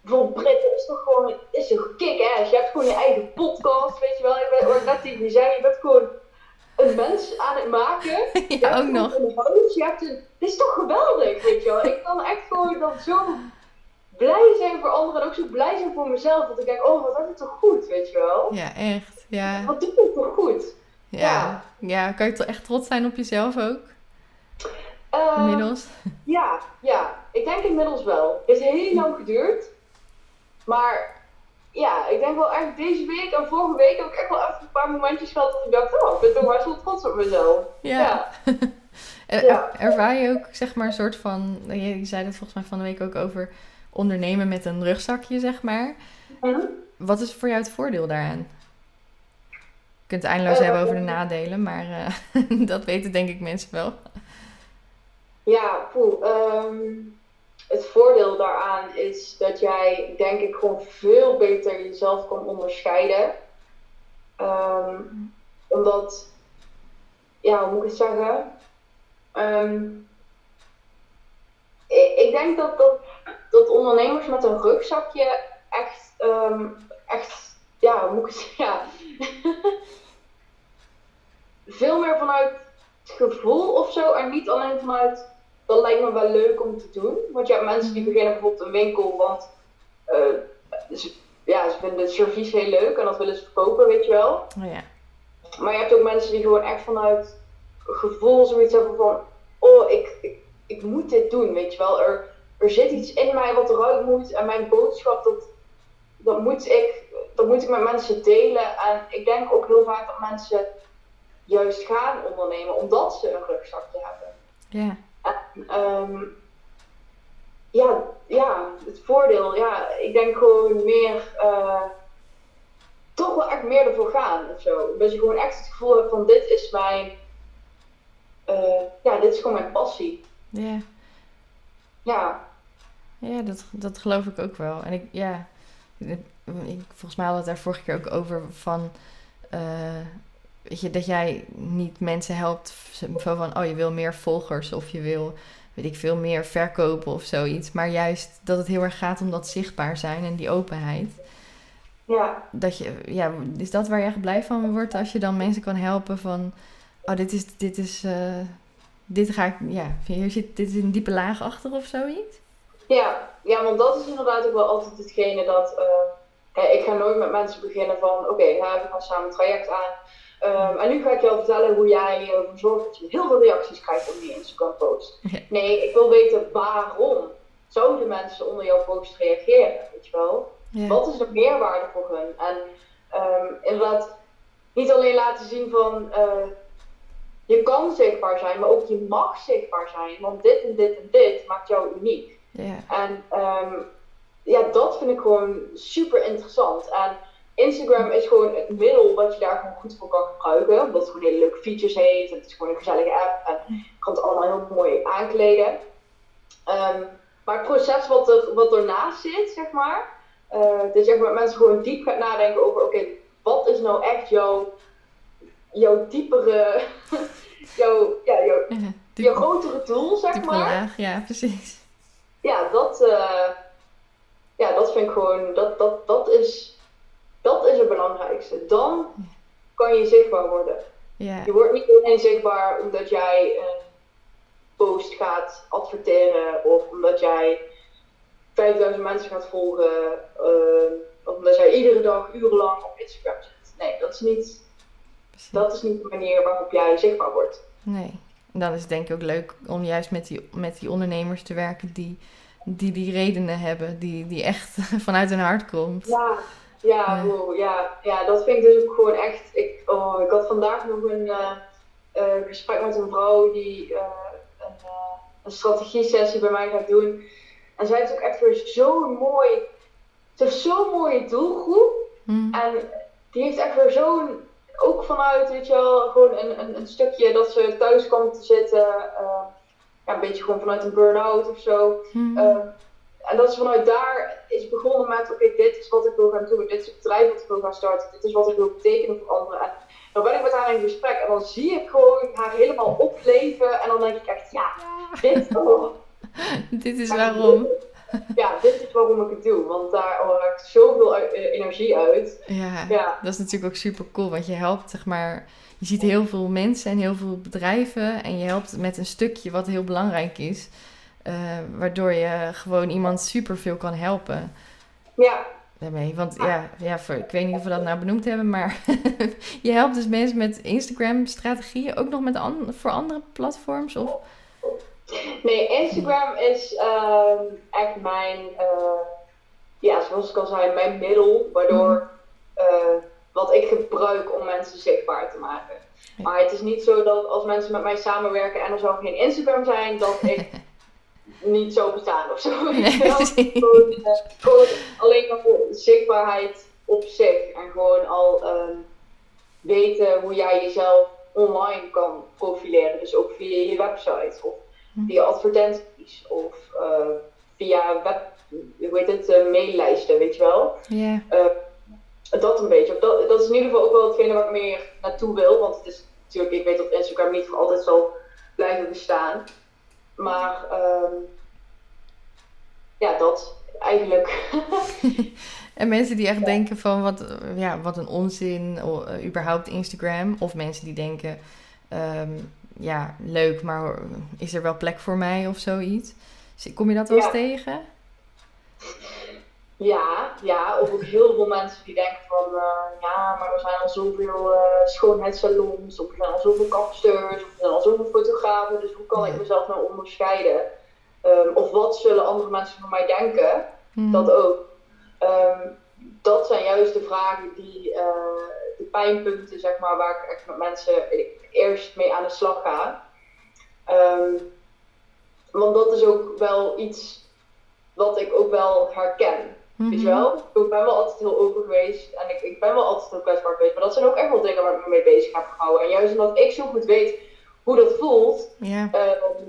bijvoorbeeld Brit, dat is toch gewoon, is toch kick-ass. Je hebt gewoon je eigen podcast, weet je wel. Ik ben, net tegen je zei, je bent gewoon een mens aan het maken. Ja, ook nog. Een huis, je hebt een, dit is toch geweldig, weet je wel. Ik kan echt gewoon dan zo blij zijn voor anderen en ook zo blij zijn voor mezelf. Dat ik denk, oh, wat heb ik toch goed, weet je wel. Ja, echt. Ja. Wat doe ik toch goed? Ja. ja, kan je toch echt trots zijn op jezelf ook? Eh, Inmiddels? Ja, ja, ik denk inmiddels wel. Het heeft heel lang geduurd. Maar ja, ik denk wel echt deze week en vorige week heb ik echt wel even een paar momentjes gehad dat ik dacht, oh, ik ben toch wel trots op mezelf. Ja. Er-. Ervaar je ook, zeg maar, een soort van... Je zei het volgens mij van de week ook over ondernemen met een rugzakje, zeg maar. Hm? Wat is voor jou het voordeel daaraan? Je kunt het eindeloos hebben over de nadelen, maar dat weten denk ik mensen wel. Ja, poeh. Ehm, het voordeel daaraan is dat jij, denk ik, gewoon veel beter jezelf kan onderscheiden. Ehm, omdat, ja, hoe moet ik het zeggen? Ehm, ik, ik, denk dat, dat, ondernemers met een rugzakje echt, echt ja, hoe moet ik het zeggen? Ja. veel meer vanuit het gevoel of zo en niet alleen vanuit dat lijkt me wel leuk om te doen. Want je hebt mensen die beginnen bijvoorbeeld een winkel, want uh, ze, ja, ze vinden het servies heel leuk en dat willen ze verkopen, weet je wel. Oh, ja. Maar je hebt ook mensen die gewoon echt vanuit gevoel zoiets hebben van, oh, ik, ik, ik moet dit doen, weet je wel. Er, er zit iets in mij wat eruit moet en mijn boodschap, dat, dat, moet ik, dat moet ik met mensen delen. En ik denk ook heel vaak dat mensen juist gaan ondernemen omdat ze een rugzakje hebben. Ja. Um, ja, ja, het voordeel, ja, ik denk gewoon meer, uh, toch wel echt meer ervoor gaan of zo. Dat je gewoon echt het gevoel hebt van dit is mijn, uh, ja, dit is gewoon mijn passie. Ja. Ja. Ja, dat, dat geloof ik ook wel. En ik, ja, ik, volgens mij hadden we het daar vorige keer ook over van, uh, weet je, dat jij niet mensen helpt van, oh je wil meer volgers of je wil, weet ik veel, meer verkopen of zoiets. Maar juist dat het heel erg gaat om dat zichtbaar zijn en die openheid. Ja. Dat je, ja, is dat waar je echt blij van wordt als je dan mensen kan helpen van, oh dit is, dit is, uh, dit ga ik, ja, hier zit, dit is een diepe laag achter of zoiets? Ja, ja, want dat is inderdaad ook wel altijd hetgene dat, uh, ik ga nooit met mensen beginnen van, oké, okay, nou, we gaan samen een traject aan Um, en nu ga ik jou vertellen hoe jij ervoor zorgt dat je heel veel reacties krijgt op die Instagram post. Nee, ik wil weten waarom zouden mensen onder jouw post reageren, weet je wel? Wat is de meerwaarde voor hun? En um, inderdaad, niet alleen laten zien van uh, je kan zichtbaar zijn, maar ook je mag zichtbaar zijn, want dit en dit en dit maakt jou uniek. En um, ja, dat vind ik gewoon super interessant. En Instagram is gewoon het middel wat je daar gewoon goed voor kan gebruiken. Omdat het gewoon hele leuke features heeft. Het is gewoon een gezellige app. En je kan het allemaal heel mooi aankleden. Um, maar het proces wat, er, wat ernaast zit, zeg maar. Uh, dat je met mensen gewoon diep gaat nadenken over: oké, wat is nou echt jouw, jouw diepere. jouw, ja, jouw, ja, jouw grotere doel, zeg maar. Laag, ja, precies. Ja, dat, uh, ja, dat vind ik gewoon. Dat, dat, dat is dat is het belangrijkste. Dan kan je zichtbaar worden. Je wordt niet alleen zichtbaar omdat jij een post gaat adverteren of omdat jij 5000 mensen gaat volgen uh, of omdat jij iedere dag urenlang op Instagram zit. Nee, dat is niet, dat is niet de manier waarop jij zichtbaar wordt. Nee. En dan is het denk ik ook leuk om juist met die, met die ondernemers te werken die die, die redenen hebben, die, die echt vanuit hun hart komt. Ja, ja, ja, ja, dat vind ik dus ook gewoon echt. Ik, oh, ik had vandaag nog een uh, uh, gesprek met een vrouw die uh, een, een strategie-sessie bij mij gaat doen. En zij heeft ook echt weer zo'n mooi. Ze heeft zo'n mooie doelgroep. Mm. En die heeft echt weer zo'n. Ook vanuit, weet je wel, gewoon een, een, een stukje dat ze thuis komt te zitten. ja, een beetje gewoon vanuit een burn-out of zo. Mm en dat is vanuit daar is begonnen met, oké, dit is wat ik wil gaan doen, dit is het bedrijf wat ik wil gaan starten, dit is wat ik wil betekenen voor anderen. En dan ben ik met haar in gesprek. En dan zie ik gewoon haar helemaal opleven. En dan denk ik echt, ja, dit, oh, dit is waarom. Ja, dit is waarom ik het doe, want daar haal ik zoveel eh, energie uit. Ja, ja, dat is natuurlijk ook super cool, want je helpt, zeg maar, je ziet heel veel mensen en heel veel bedrijven. En je helpt met een stukje wat heel belangrijk is. Uh, waardoor je gewoon iemand superveel kan helpen. Ja. Daarmee. Want ja, ja voor, ik weet niet of we dat nou benoemd hebben, maar je helpt dus mensen met Instagram-strategieën ook nog met an voor andere platforms? Of? Nee, Instagram is uh, echt mijn, uh, ja, zoals ik al zei, mijn middel, waardoor mm. wat ik gebruik om mensen zichtbaar te maken. Maar het is niet zo dat als mensen met mij samenwerken en er zou geen Instagram zijn, dat ik niet zo bestaan of zo. Nee, gewoon, uh, gewoon, alleen maar voor zichtbaarheid op zich. En gewoon al um, weten hoe jij jezelf online kan profileren. Dus ook via je website of Hm. via advertenties of eh, via web, hoe heet het, eh, maillijsten, weet je wel. Ja. Eh, dat een beetje. Dat, dat is in ieder geval ook wel hetgene waar ik meer naartoe wil. Want het is natuurlijk, ik weet dat Instagram niet voor altijd zal blijven bestaan. Maar ehm, ja, dat eigenlijk. En mensen die echt denken van wat, eh, ja, wat een onzin, eh, überhaupt Instagram. Of mensen die denken, ehm, ja, leuk, maar is er wel plek voor mij of zoiets? Kom je dat wel eens Ja. tegen? Ja, ja, of ook heel veel mensen die denken van eh, ja, maar er zijn al zoveel eh, schoonheidssalons, of er zijn al zoveel kapsters, of er zijn al zoveel fotografen, dus hoe kan ik mezelf nou onderscheiden? Ehm, of wat zullen andere mensen van mij denken? Hm. Dat ook. Ehm, dat zijn juist de vragen die, eh, de pijnpunten, zeg maar, waar ik echt met mensen eerst mee aan de slag ga. Ehm, want dat is ook wel iets wat ik ook wel herken. Weet je Mhm. wel? Ik ben wel altijd heel open geweest en ik, ik ben wel altijd heel kwetsbaar geweest. Maar dat zijn ook echt wel dingen waar ik me mee bezig heb gehouden. En juist omdat ik zo goed weet hoe dat voelt, Ja, Ehm,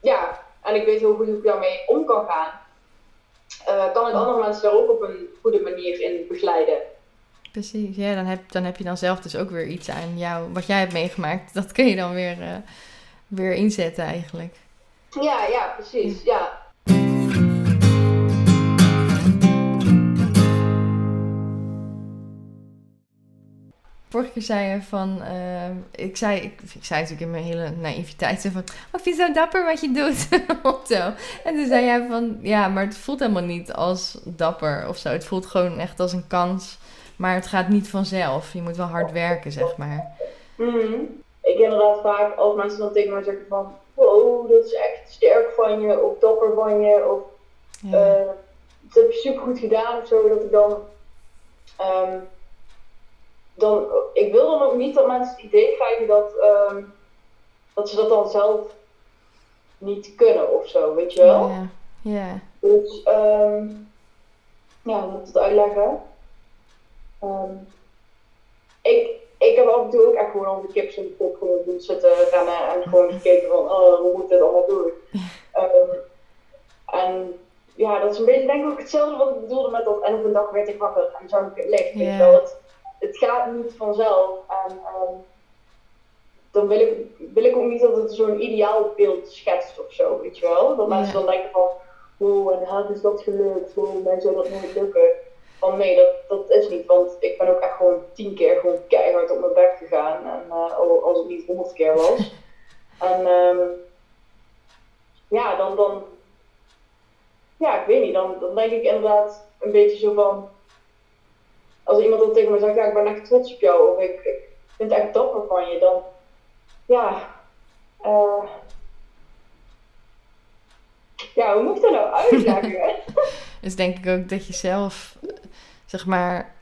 ja, en ik weet heel goed hoe ik daarmee om kan gaan. eh, kan ik andere mensen daar ook op een goede manier in begeleiden. precies. Ja, dan heb, dan heb je dan zelf dus ook weer iets aan jou, wat jij hebt meegemaakt. Dat kun je dan weer, eh, weer inzetten eigenlijk. Ja, ja, precies. Ja. Vorige keer zei je van, ehm, ik, zei, ik, ik zei natuurlijk in mijn hele naïviteit zo van, oh, ik vind het zo dapper wat je doet. of zo. En toen zei jij van, ja, maar het voelt helemaal niet als dapper of zo. Het voelt gewoon echt als een kans, maar het gaat niet vanzelf. Je moet wel hard werken, zeg maar. Mhm. Ik inderdaad vaak als mensen dan tegen mij zeggen van, wow, dat is echt sterk van je, of dapper van je, of Ja, eh, dat heb je super goed gedaan of zo, dat ik dan, ehm, dan, ik wil dan ook niet dat mensen het idee krijgen dat, ehm, dat ze dat dan zelf niet kunnen of zo, weet je wel? ja. Dus, ehm ja, hoe moet ik het uitleggen? Ehm, ik, ik heb af en toe ook echt gewoon al de kips in de kop gewoon doen zitten rennen en gewoon gekeken van, oh, hoe moet ik dit allemaal doen? Ehm, en ja, dat is een beetje denk ik ook hetzelfde wat ik bedoelde met dat en op een dag werd ik wakker en zag ik het licht. Weet je wel, het, het gaat niet vanzelf. En ehm, dan wil ik, wil ik ook niet dat het zo'n ideaal beeld schetst of zo, weet je wel? Dat mensen dan denken van, oh, en haar is dat gelukt, oh, mij zou dat nooit lukken. Van nee, dat, dat is niet, want ik ben ook echt gewoon tien keer gewoon keihard op mijn bek gegaan. En eh, al- als het niet honderd keer was. en ehm, ja, dan, dan, ja, ik weet niet, dan, dan denk ik inderdaad een beetje zo van, als iemand dan tegen me zegt, ja, ik ben echt trots op jou, of ik, ik vind het echt dapper van je, dan, ja, eh, ja, hoe moet ik dat nou uitleggen? Dus denk ik ook dat je zelf, zeg maar,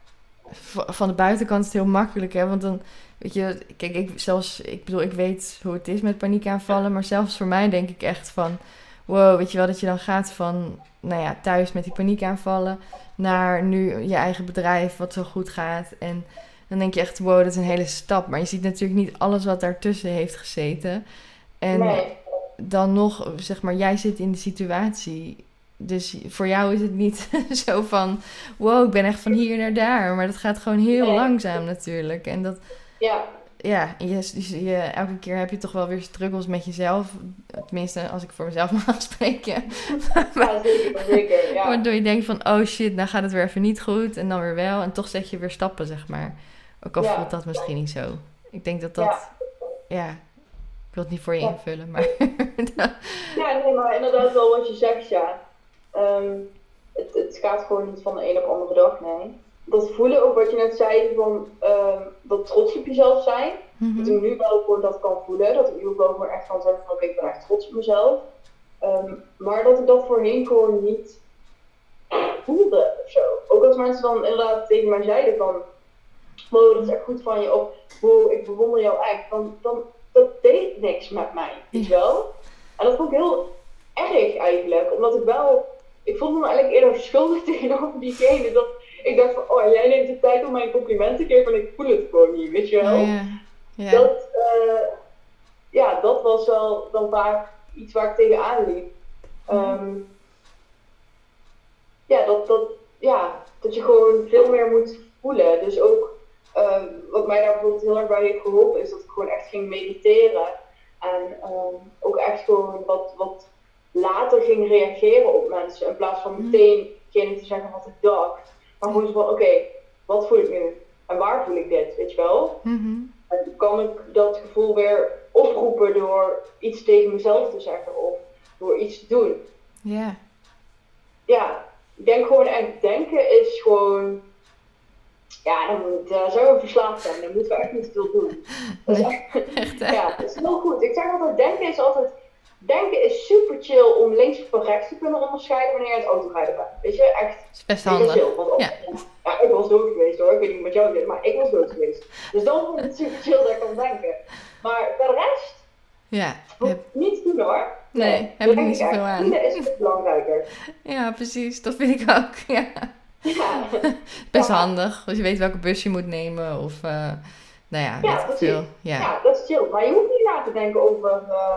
van de buitenkant is het heel makkelijk, hè? Want dan, weet je, kijk, ik zelfs, ik bedoel, ik weet hoe het is met paniekaanvallen, maar zelfs voor mij denk ik echt van, wow, weet je wel, dat je dan gaat van, nou ja, thuis met die paniekaanvallen naar nu je eigen bedrijf, wat zo goed gaat. En dan denk je echt, wow, dat is een hele stap. Maar je ziet natuurlijk niet alles wat daartussen heeft gezeten. En nee, dan nog, zeg maar, jij zit in de situatie. Dus voor jou is het niet zo van, wow, ik ben echt van hier naar daar. Maar dat gaat gewoon heel Nee. langzaam natuurlijk. En dat, ja, ja, je, dus je, elke keer heb je toch wel weer struggles met jezelf. Tenminste, als ik voor mezelf mag spreken. ja, zeker, zeker, ja. Waardoor je denkt van, oh shit, nou gaat het weer even niet goed. En dan weer wel. En toch zet je weer stappen, zeg maar. Ook al Ja. voelt dat misschien niet zo. Ik denk dat dat, ja, ik wil het niet voor je invullen, maar... Ja, nee, maar inderdaad wel wat je zegt, ja. Ehm, het, het gaat gewoon niet van de een op de andere dag, nee. Dat voelen, ook wat je net zei, van ehm, dat trots op jezelf zijn. Mhm. Dat ik nu wel gewoon dat kan voelen. Dat ik nu ook wel echt kan zeggen van, oké, ik ben echt trots op mezelf. Ehm, maar dat ik dat voorheen gewoon niet voelde of zo. Ook als mensen dan inderdaad tegen mij zeiden van, wow, dat is echt goed van je. Of, wow, ik bewonder jou echt. Dan, dan, dat deed niks met mij, weet je wel. En dat vond ik heel erg eigenlijk. Omdat ik wel ik voelde me eigenlijk eerder schuldig tegenover diegene. Dat ik dacht van, oh, jij neemt de tijd om mij een compliment te geven en ik voel het gewoon niet, weet je wel. Ja. Ja. Dat, eh, ja, dat was wel dan vaak iets waar ik tegenaan liep. Ehm, ja, dat, dat, ja, dat je gewoon veel meer moet voelen. Dus ook ehm, wat mij daar bijvoorbeeld heel erg bij heeft geholpen, is dat ik gewoon echt ging mediteren. En ehm, ook echt gewoon wat, wat later ging reageren op mensen. In plaats van meteen degene te zeggen wat ik dacht. Maar gewoon zo van, oké, wat voel ik nu? En waar voel ik dit, weet je wel? Mhm. En kan ik dat gevoel weer oproepen door iets tegen mezelf te zeggen of door iets te doen. Ja. Ja, ik denk gewoon echt, denken is gewoon, ja, dan moet, uh, zou je verslaafd zijn, dan moeten we echt niet veel doen. Echt, Echt, hè? ja, dat is heel goed. Ik zeg altijd, denken is altijd, denken is super chill om links of rechts te kunnen onderscheiden wanneer je aan het autorijden bent. Weet je, echt Dat is best handig. chill, want Ja. ja, ik was dood geweest hoor. Ik weet niet wat jou zit, maar ik was dood geweest. Dus dan vond ik het super chill dat ik kan denken. Maar de rest, Ja. Heb- niet te doen hoor. Nee, heb dat ik niet zoveel aan. Voelen is veel belangrijker. ja, precies. Dat vind ik ook. Ja. Ja, Best Ja. handig. Als je weet welke bus je moet nemen of... eh, nou ja, ik precies. veel. Ja. dat is chill. Maar je hoeft niet na te denken over, eh,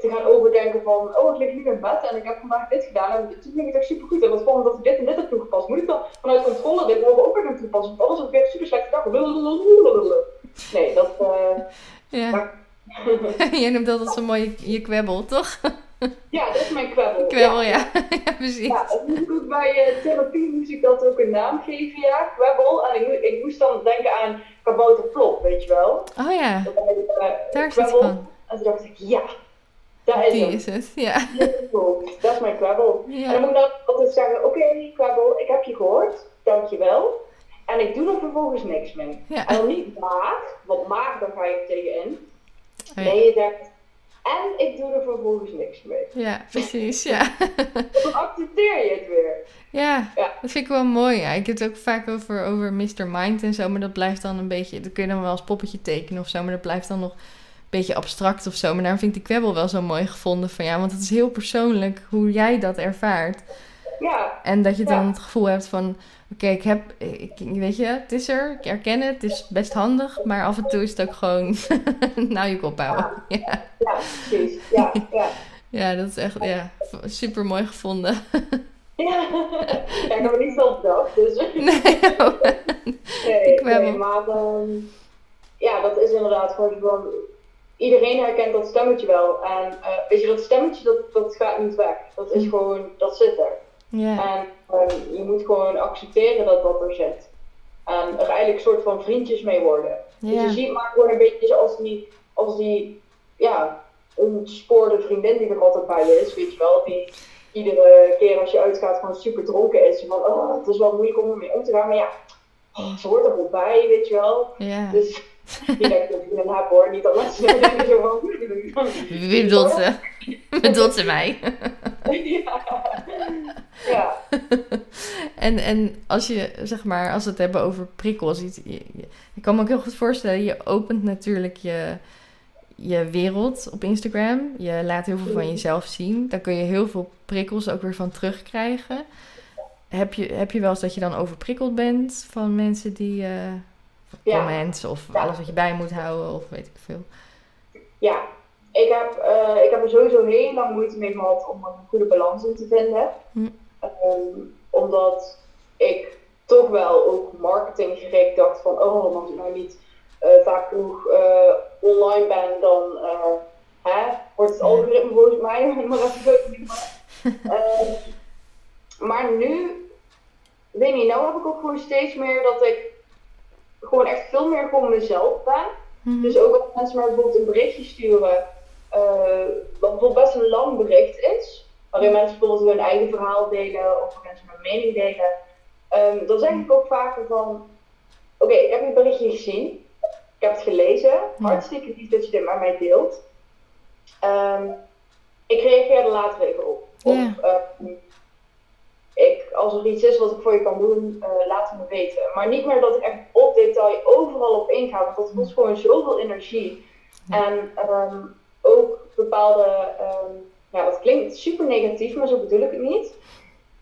te gaan overdenken van, oh ik lig nu in bed en ik heb vandaag dit gedaan en toen ging het echt super goed. En dat kwam omdat ik dit en dit heb toegepast. Moet ik dan vanuit controle dit morgen ook weer gaan toepassen? Want anders heb ik weer een super slechte dag. Nee, dat... eh, ja. Jij noemt dat zo'n mooie je kwebbel, toch? Ja, dat is mijn kwebbel. Kwebbel, ja. ja, precies. Ja, dat moest ik ook bij eh, therapie moest ik dat ook een naam geven, ja, kwebbel. En ik, moest- ik moest dan denken aan kabouterplop, weet je wel. Oh ja, Dat eh, daar kwebbel. van. En toen dacht ik, ja, daar is Die het. is het, ja. Dat is mijn kwebbel. En dan moet ik dan altijd zeggen, oké, kwebbel, ik heb je gehoord, dankjewel. En ik doe er vervolgens niks mee. ja. En dan niet maag, want maag, daar ga je tegenin. Oh, ja. Nee, je zegt, en ik doe er vervolgens niks mee. Ja, precies, ja. Dan accepteer je het weer. Ja, Ja. dat vind ik wel mooi. Ja. Ik heb het ook vaak over, over Mr. Mind en zo, maar dat blijft dan een beetje... Dat kun je dan wel als poppetje tekenen of zo, maar dat blijft dan nog beetje abstract of zo. Maar daarom vind ik die kwebbel wel zo mooi gevonden van ja, want het is heel persoonlijk hoe jij dat ervaart. Ja, En dat je dan Ja. het gevoel hebt van, oké, ik heb, ik, weet je, het is er, ik herken het, het is best handig, maar af en toe is het ook gewoon, nou je kop houden. Ja. ja, precies. Ja, ja. ja, dat is echt, ja, super mooi gevonden. Ja, ik heb er niet veel bedacht, dus... Nee, oh, Nee, Ik wel. nee maar ehm, ja, dat is inderdaad gewoon gewoon... Iedereen herkent dat stemmetje wel. En eh, weet je, dat stemmetje, dat, dat gaat niet weg. Dat is Hm. gewoon, dat zit er. En ehm, je moet gewoon accepteren dat dat er zit. En er eigenlijk een soort van vriendjes mee worden. Dus je ziet maar gewoon een beetje als die, als die, ja, ontspoorde vriendin die er altijd bij je is, weet je wel. Die iedere keer als je uitgaat gewoon super dronken is. Van, oh, het is wel moeilijk om ermee om te gaan, maar ja, oh, ze hoort er wel bij, weet je wel. ja. Dus een heb hoor, niet. Wie bedoelt ze? Mij? ja. ja, En, en als je, zeg maar, als we het hebben over prikkels, iets, je, je- ik kan me ook heel goed voorstellen, je opent natuurlijk je, je wereld op Instagram. Je laat heel veel van jezelf zien. Daar kun je heel veel prikkels ook weer van terugkrijgen. Heb je, heb je wel eens dat je dan overprikkeld bent van mensen die, eh Ja. comments of Ja. alles wat je bij moet houden of weet ik veel. ja. Ik heb, eh, ik heb er sowieso heel lang moeite mee gehad om een goede balans in te vinden. Hm. Ehm, omdat ik toch wel ook marketinggericht dacht van, oh, als ik nou niet eh, vaak genoeg eh, online ben, dan hè, wordt het algoritme volgens mij maar even. Ehm, maar nu, weet niet, nou heb ik ook gewoon steeds meer dat ik gewoon echt veel meer gewoon mezelf ben. Mhm. Dus ook als mensen mij bijvoorbeeld een berichtje sturen, eh, wat bijvoorbeeld best een lang bericht is, waarin mensen bijvoorbeeld hun eigen verhaal delen of ze mijn mening delen, ehm, dan zeg ik ook vaker van, oké, ik heb je berichtje gezien, ik heb het gelezen, hartstikke lief dat je dit met mij deelt. Ehm, ik reageer er later even op. Of, Ja. ehm, ik, als er iets is wat ik voor je kan doen, eh, laat het me weten. Maar niet meer dat ik echt op detail overal op inga, want dat kost gewoon zoveel energie. En ehm, ook bepaalde, ehm, ja, dat klinkt super negatief, maar zo bedoel ik het niet.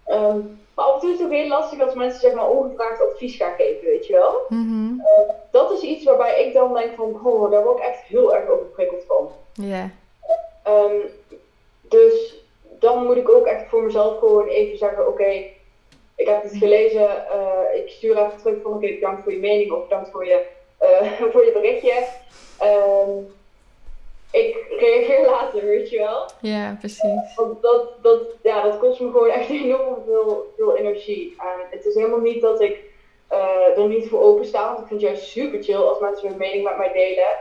Ehm, maar af en toe is het ook heel lastig als mensen zeg maar ongevraagd advies gaan geven, weet je wel. Mhm. Dat is iets waarbij ik dan denk van, oh, daar word ik echt heel erg overprikkeld van. Ja. Dus dan moet ik ook echt voor mezelf gewoon even zeggen, oké, ik heb het gelezen, eh, ik stuur even terug van, oké, bedankt voor je mening of bedankt voor je, eh, voor je berichtje. Ehm, ik reageer later, weet je wel. Ja, precies. Want dat, dat, ja, dat kost me gewoon echt enorm veel, veel energie. En het is helemaal niet dat ik eh, er niet voor open sta, want ik vind het juist super chill als mensen hun mening met mij delen.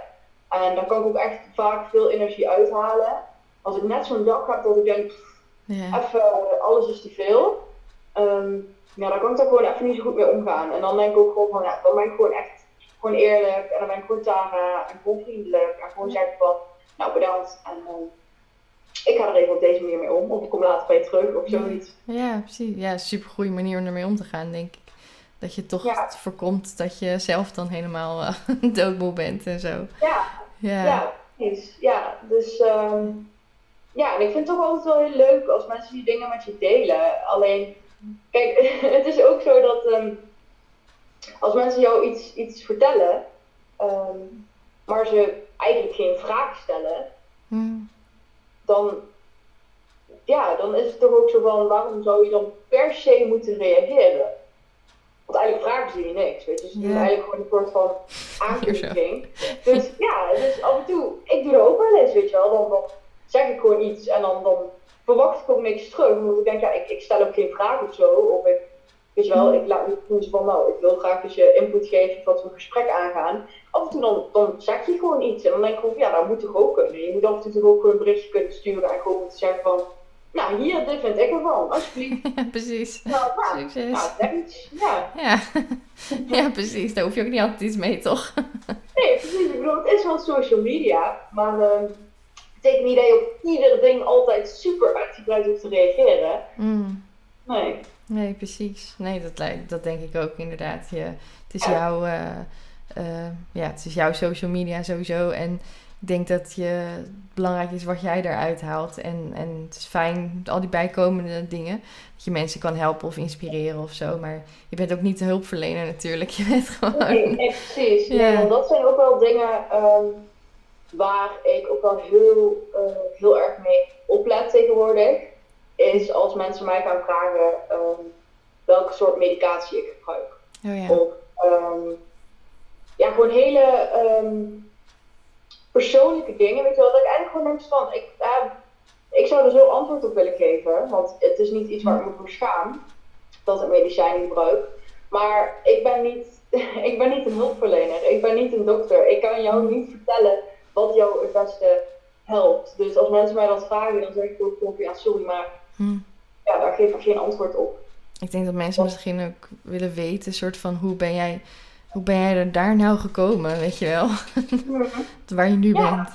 En daar kan ik ook echt vaak veel energie uithalen. Als ik net zo'n dag heb dat ik denk, Ja. even, eh, alles is te veel. Ehm, ja, dan kan ik daar gewoon even niet zo goed mee omgaan. En dan denk ik ook gewoon van, ja, dan ben ik gewoon echt gewoon eerlijk. En dan ben ik gewoon Tara en gewoon vriendelijk. En gewoon zeggen van, nou bedankt. En ehm, ik ga er even op deze manier mee om. Of ik kom later bij je terug of zoiets. Ja, precies. Ja, super goede manier om ermee om te gaan, denk ik. Dat je toch Ja. voorkomt dat je zelf dan helemaal eh, doodmoe bent en zo. Ja, Ja. ja, precies. Ja, dus ehm, ja, en ik vind het toch altijd wel heel leuk als mensen die dingen met je delen. Alleen, kijk, het is ook zo dat ehm, als mensen jou iets, iets vertellen, ehm, maar ze eigenlijk geen vraag stellen, Hm. dan, ja, dan is het toch ook zo van, waarom zou je dan per se moeten reageren? Want eigenlijk vragen ze je niks, weet je. Ze doen Ja. eigenlijk gewoon een soort van aankondiging. Dus ja, dus af en toe, ik doe dat ook wel eens, weet je wel. Dan, dan zeg ik gewoon iets en dan, dan verwacht ik ook niks terug. Omdat ik denk, ja, ik, ik stel ook geen vraag of zo. Of ik, weet je wel, ik laat niet doen van, nou, ik wil graag dat je input geeft dat we een gesprek aangaan. Af en toe dan, dan zeg je gewoon iets. En dan denk ik gewoon, ja, dat moet toch ook kunnen. Je moet af en toe toch ook een berichtje kunnen sturen en gewoon moeten zeggen van, nou, hier, dit vind ik ervan, alsjeblieft. Ja, precies. Nou, nou, Succes. nou, zeg iets. Ja. Ja. ja, precies. Daar hoef je ook niet altijd iets mee, toch? Nee, precies. Ik bedoel, het is wel social media, maar ehm, betekent niet dat je op ieder ding altijd super uitgebreid hoeft te reageren. Mm. Nee. Nee, precies. Nee, dat, lijkt, dat denk ik ook inderdaad. Je, het is Ja. jouw, eh, eh, ja, het is jouw social media sowieso. En ik denk dat je, het belangrijk is wat jij eruit haalt. En, en het is fijn, al die bijkomende dingen, dat je mensen kan helpen of inspireren of zo. Maar je bent ook niet de hulpverlener natuurlijk. Je bent gewoon... Nee, nee, precies. Ja. Nee, dat zijn ook wel dingen ehm, waar ik ook wel heel, eh, heel erg mee oplet tegenwoordig. Is als mensen mij gaan vragen ehm, welke soort medicatie ik gebruik. Oh ja. Of ehm, ja, gewoon hele ehm, persoonlijke dingen. Weet je wel, dat ik eigenlijk gewoon denk van, ik, ik zou er zo antwoord op willen geven. Want het is niet iets waar ik me voor schaam, dat ik medicijnen gebruik. Maar ik ben niet, ik ben niet een hulpverlener, ik ben niet een dokter. Ik kan jou niet vertellen wat jou het beste helpt. Dus als mensen mij dat vragen, dan zeg ik ook gewoon, ja sorry, maar Hm. ja, daar geef ik geen antwoord op. Ik denk dat mensen misschien ook willen weten, soort van, hoe ben jij... Hoe ben jij er daar nou gekomen, weet je wel? Waar je nu Ja. bent.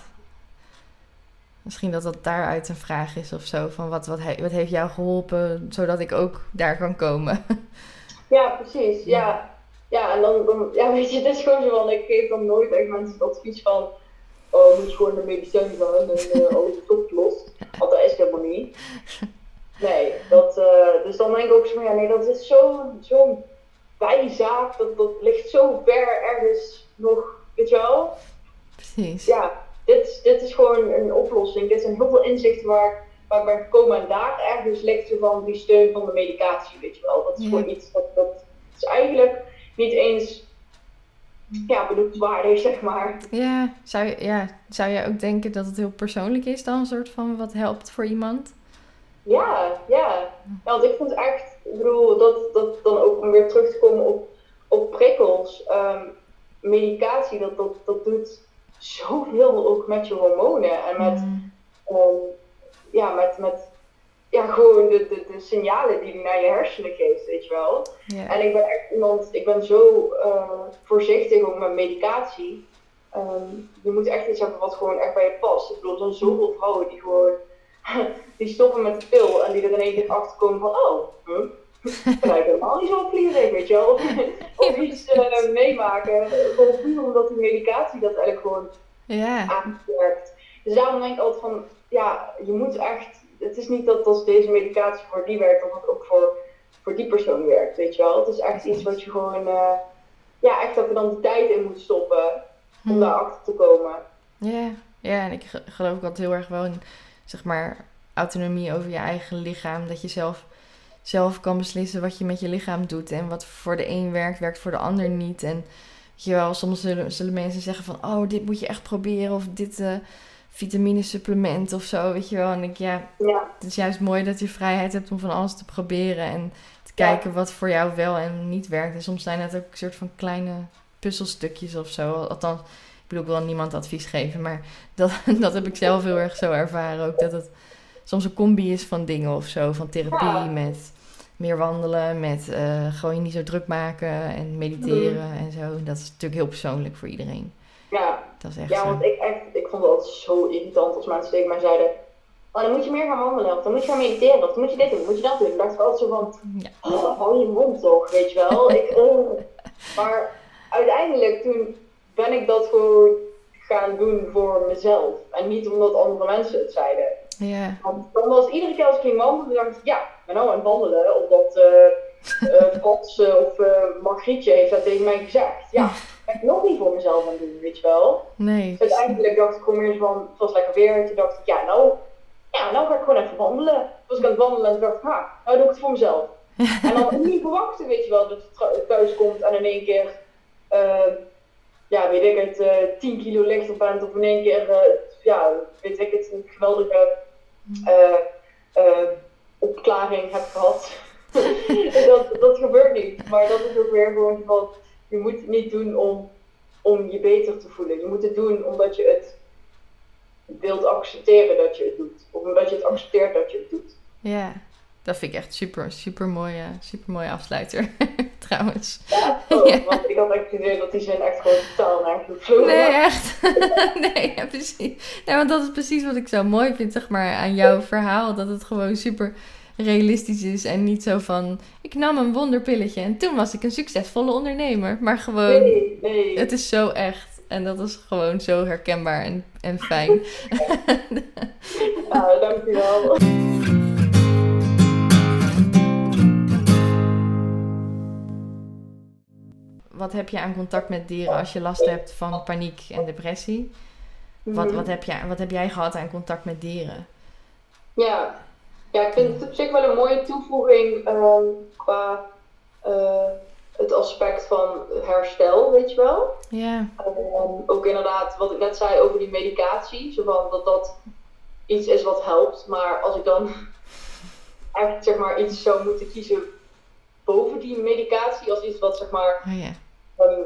Misschien dat dat daaruit een vraag is of zo. Van wat, wat, he- wat heeft jou geholpen, zodat ik ook daar kan komen. Ja, precies. Ja, ja en dan, dan ja, weet je, het is gewoon zo van, ik geef dan nooit echt mensen het advies van, oh, moet je gewoon de medicijn gaan en uh, alles is opgelost. Want dat is helemaal niet. Nee, dat, eh, dus dan denk ik ook zo van, ja, nee, dat is zo'n zo'n bijzaak, dat, dat ligt zo ver ergens nog, weet je wel. Precies. Ja, dit, dit is gewoon een oplossing. Dit zijn heel veel inzichten waar, waar ik ben gekomen en daar ergens ligt zo van die steun van de medicatie, weet je wel. Dat is Ja. gewoon iets dat, dat is eigenlijk niet eens ja, benoemdswaardig, zeg maar. Ja, zou, je, ja, zou jij ook denken dat het heel persoonlijk is dan? Een soort van wat helpt voor iemand? Ja, ja. ja want ik vind echt, ik bedoel, dat, dat dan ook om weer terug te komen op, op prikkels. ehm, medicatie, dat, dat, dat doet zoveel ook met je hormonen en met, Mm, ehm, ja, met, met ja, gewoon de, de, de signalen die die naar je hersenen geeft, weet je wel. En ik ben echt iemand, ik ben zo eh, voorzichtig ook met medicatie. Ehm, je moet echt iets hebben wat gewoon echt bij je past. Ik bedoel, er zijn zoveel vrouwen die gewoon, die stoppen met de pil en die er in één keer achter komen van, oh, huh? dat lijkt helemaal niet zo vlierig, weet je wel. Of, iets eh, meemaken, gewoon puur omdat die medicatie dat eigenlijk gewoon ja, aanwerkt. Dus daarom denk ik altijd van, ja, je moet echt het is niet dat als deze medicatie voor die werkt, dat het ook voor, voor die persoon werkt, weet je wel. Het is echt iets wat je gewoon, eh, ja, echt dat er dan de tijd in moet stoppen om Hm. daar achter te komen. Ja, ja, en ik ge- geloof ook altijd heel erg wel in, zeg maar, autonomie over je eigen lichaam. Dat je zelf, zelf kan beslissen wat je met je lichaam doet. En wat voor de een werkt, werkt voor de ander niet. En weet je wel, soms zullen, zullen mensen zeggen van, oh, dit moet je echt proberen. Of dit eh vitaminesupplement of zo, weet je wel. En ik, ja, Ja, het is juist mooi dat je vrijheid hebt om van alles te proberen. En te Ja. kijken wat voor jou wel en niet werkt. En soms zijn het ook een soort van kleine puzzelstukjes of zo. Althans, ik bedoel, ik wil niemand advies geven. Maar dat, dat heb ik zelf heel erg zo ervaren ook. Dat het soms een combi is van dingen of zo. Van therapie met meer wandelen. Met eh, gewoon je niet zo druk maken en mediteren en zo. Dat is natuurlijk heel persoonlijk voor iedereen. ja. Dat is echt Ja, zo. want ik, echt, ik vond het altijd zo irritant als mensen tegen mij zeiden: Oh, dan moet je meer gaan wandelen, of dan moet je gaan mediteren, of dan moet je dit doen, moet je dat doen. Ik dacht altijd zo van: Ja. oh, hou je mond toch, weet je wel. ik, eh. Maar uiteindelijk toen ben ik dat gewoon gaan doen voor mezelf. En niet omdat andere mensen het zeiden. Ja, Want dan was iedere keer als ik ging wandelen, dacht ik: Ja, ben nou aan wandelen, omdat eh eh, Frans of eh, Margrietje heeft dat tegen mij gezegd. Ja, ik nog niet voor mezelf aan het doen, weet je wel. nee. Dus uiteindelijk dacht ik gewoon meer zo van, het was lekker weer. Toen dacht ik, ja nou, ja, nou ga ik gewoon even wandelen. Toen was ik aan het wandelen en dacht ik, ha, nou doe ik het voor mezelf. En dan niet verwachten, weet je wel, dat tru- thuis komt en in één keer, eh, ja, weet ik het, eh 10 kilo lichter bent. Of in één keer, eh, ja, weet ik het, een geweldige eh, opklaring hebt gehad. dat, dat gebeurt niet. Maar dat is ook weer gewoon van, je moet het niet doen om, om je beter te voelen. Je moet het doen omdat je het wilt accepteren dat je het doet. Of omdat je het accepteert dat je het doet. Ja, dat vind ik echt super, super mooie, super mooie afsluiter. Trouwens. Ja, oh, Ja. want ik had echt het idee dat die zin echt gewoon totaal naar gevlogen Nee, echt. nee, ja, precies. Nee, want dat is precies wat ik zo mooi vind, zeg maar, aan jouw verhaal. Dat het gewoon super realistisch is en niet zo van... Ik nam een wonderpilletje en toen was ik een succesvolle ondernemer. Maar gewoon, Nee, nee. het is zo echt. En dat is gewoon zo herkenbaar en, en fijn. Nou, dankjewel. Wat heb je aan contact met dieren als je last hebt van paniek en depressie? Wat, Mhm. wat, heb, jij, wat heb jij gehad aan contact met dieren? Ja. Ja, ik vind het op zich wel een mooie toevoeging ehm, qua eh, het aspect van herstel, weet je wel. Ja, Ehm, ook inderdaad, wat ik net zei over die medicatie, zo van dat dat iets is wat helpt. Maar als ik dan echt zeg maar iets zou moeten kiezen boven die medicatie, als iets wat zeg maar oh ja. ehm,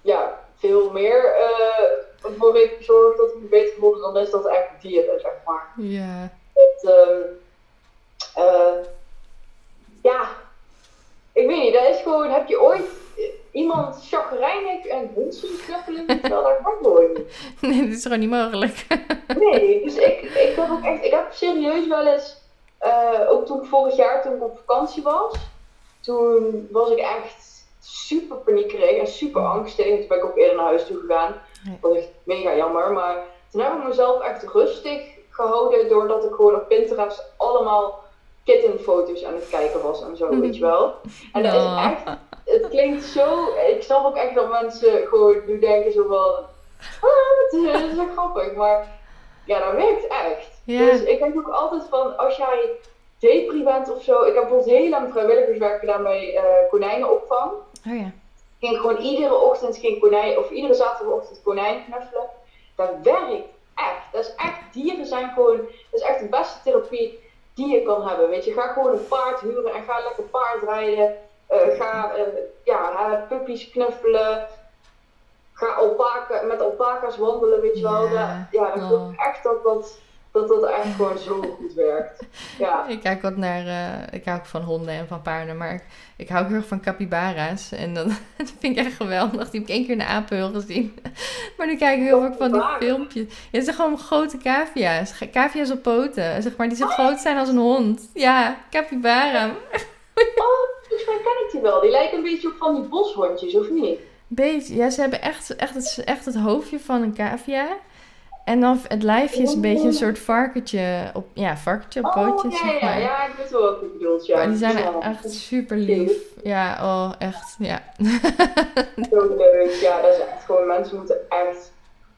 ja, veel meer eh voor heeft gezorgd dat ik me beter voelde, dan is dat echt dieren, zeg maar. Ja, Het, eh, ja, ik weet niet, dat is gewoon, heb je ooit eh, iemand chagrijnig en hond zien knuffelen? Terwijl dat kan niet. nee, dat is gewoon niet mogelijk. Nee, dus ik, ik heb ook echt, ik heb serieus wel eens, eh, ook toen ik vorig jaar toen ik op vakantie was, toen was ik echt super paniekerig en super angstig. En toen ben ik ook eerder naar huis toe gegaan. Dat was echt mega jammer, maar toen heb ik mezelf echt rustig gehouden doordat ik gewoon op Pinterest allemaal kittenfoto's aan het kijken was en zo, weet je wel. En dat is echt, het klinkt zo, ik snap ook echt dat mensen gewoon nu denken zo van, ah, dat is wel grappig, maar ja, dat werkt echt. Dus ik denk ook altijd van, als jij depri bent of zo, ik heb bijvoorbeeld heel lang vrijwilligerswerk gedaan bij eh, konijnenopvang. Oh ja. Ik ging gewoon iedere ochtend ging konijn, of iedere zaterdagochtend konijn knuffelen. Dat werkt echt. Dat is echt, dieren zijn gewoon, dat is echt de beste therapie die je kan hebben. Weet je, ga gewoon een paard huren en ga lekker paard rijden. Eh, ga eh, ja, puppies knuffelen. Ga alpaca, met alpaca's wandelen, weet je wel. Ja. Dat, ja, Oh. ik echt dat dat, dat dat echt gewoon zo goed werkt. Ja. Ik kijk wat naar, eh, ik hou ook van honden en van paarden, maar ik, ik hou ook heel erg van capybara's. En dan, dat vind ik echt geweldig. Die heb ik één keer in de apenhul gezien. Maar nu kijk ik heel vaak van die filmpjes. Ja, het zijn gewoon grote cavia's. Cavia's op poten, zeg maar, die zo groot zijn als een hond. Ja, capybara. Oh, volgens mij ken ik die wel. Die lijken een beetje op van die boshondjes, of niet? Beetje, ja, ze hebben echt, echt, het, echt het hoofdje van een cavia. En dan het lijfje is een beetje een soort varkentje op, ja, varkentje op pootjes. Oh, ja, zeg ja, maar. ja, ik weet wel wat je bedoelt, ja. Maar die zijn Ja. echt super lief. Ja, oh, echt, ja. Zo leuk. Ja, dat is echt gewoon, mensen moeten echt,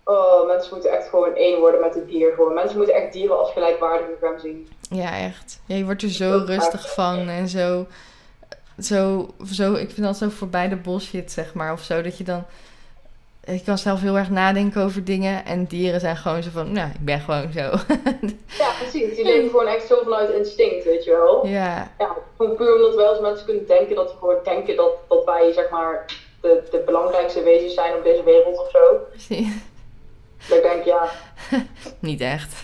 oh, mensen moeten echt gewoon één worden met het dier. Gewoon. Mensen moeten echt dieren als gelijkwaardige gaan zien. Ja, echt. Ja, je wordt er zo rustig van en zo, zo, zo, ik vind dat zo voorbij de bullshit, zeg maar, of zo, dat je dan, ik kan zelf heel erg nadenken over dingen en dieren zijn gewoon zo van, nou, ik ben gewoon zo. Ja, precies. Die leven gewoon echt zo vanuit instinct, weet je wel. ja, Ja, gewoon puur omdat wij als mensen kunnen denken dat we gewoon denken dat, dat wij, zeg maar, de, de belangrijkste wezens zijn op deze wereld of zo. precies. Dat ik denk, ja, Niet echt.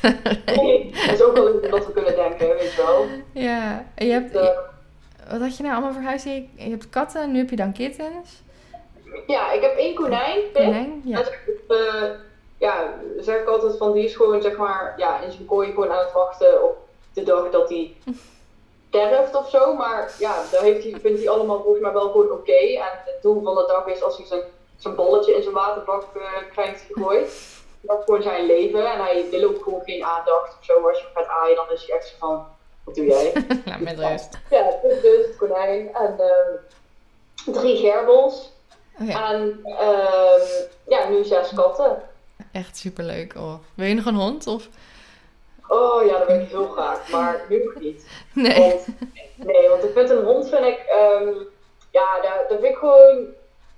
nee, het is ook wel leuk dat we kunnen denken, weet je wel. ja, en je hebt, Eh, wat had je nou allemaal voor huis? Je hebt katten, nu heb je dan kittens. Ja, ik heb één konijn, Pip. Konijn, ja. Dat eh, ja, zeg ik altijd van die is gewoon zeg maar ja, in zijn kooi gewoon aan het wachten op de dag dat hij sterft of zo. Maar ja, daar heeft hij, vindt hij allemaal volgens mij wel gewoon oké. En het doel van de dag is als hij zijn, zijn bolletje in zijn waterbak eh, krijgt gegooid. Dat is gewoon zijn leven en hij wil ook gewoon geen aandacht of zo. Als je hem gaat aaien dan is hij echt zo van, wat doe jij? Nou, met rust. ja, dus, dus het konijn en ehm, drie gerbels. Oh ja, En ehm, ja, nu zes katten. echt superleuk. Oh. Wil je nog een hond? Of? Oh ja, dat wil ik heel graag, maar nu nog niet. Nee. Want, nee, want ik vind een hond, vind ik, ehm, ja, daar, daar vind ik gewoon,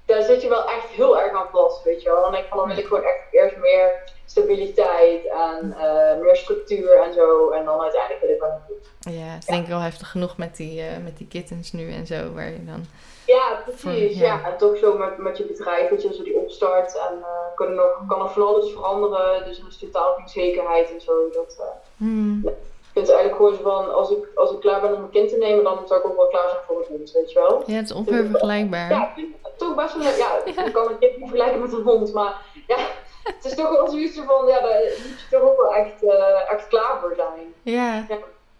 daar zit je wel echt heel erg aan vast, weet je wel. Dan denk ik van, dan wil ik gewoon echt eerst meer stabiliteit en eh, meer structuur en zo. En dan uiteindelijk wil ik wel een hond. Ja, het is denk ik wel heftig genoeg met die, eh, met die kittens nu en zo. Waar je dan... Ja, precies. Ja. ja. en toch zo met, met je bedrijf, weet je, zo die opstart. En eh kan, er nog, kan er van alles veranderen, dus er is totaal geen zekerheid en zo. Dat, eh, Hmm. ik vind het eigenlijk gewoon zo van, als ik, als ik klaar ben om een kind te nemen, dan zou ik ook wel klaar zijn voor een hond, weet je wel. Ja, het is onvergelijkbaar. Ja, ik vind het toch best wel, ja, ik kan een kind niet vergelijken met een hond, maar ja, het is toch wel zoiets van, ja, daar moet je toch ook wel echt, eh, echt klaar voor zijn. Ja, Ja.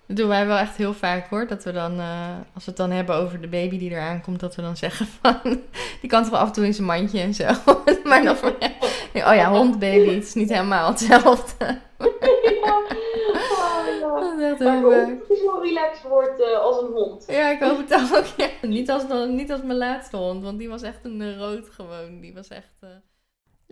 Dat doen wij wel echt heel vaak hoor. Dat we dan, eh, als we het dan hebben over de baby die eraan komt, dat we dan zeggen van, die kan toch wel af en toe in zijn mandje en zo. maar dan voor, oh ja, hond, baby, het is niet helemaal hetzelfde. ja. Oh, ja. Dat Maar ik hoop dat zo relaxed wordt eh, als een hond. Ja, ik hoop het ook. Ja. Niet, als, niet als mijn laatste hond, want die was echt een rood gewoon. Die was echt... eh,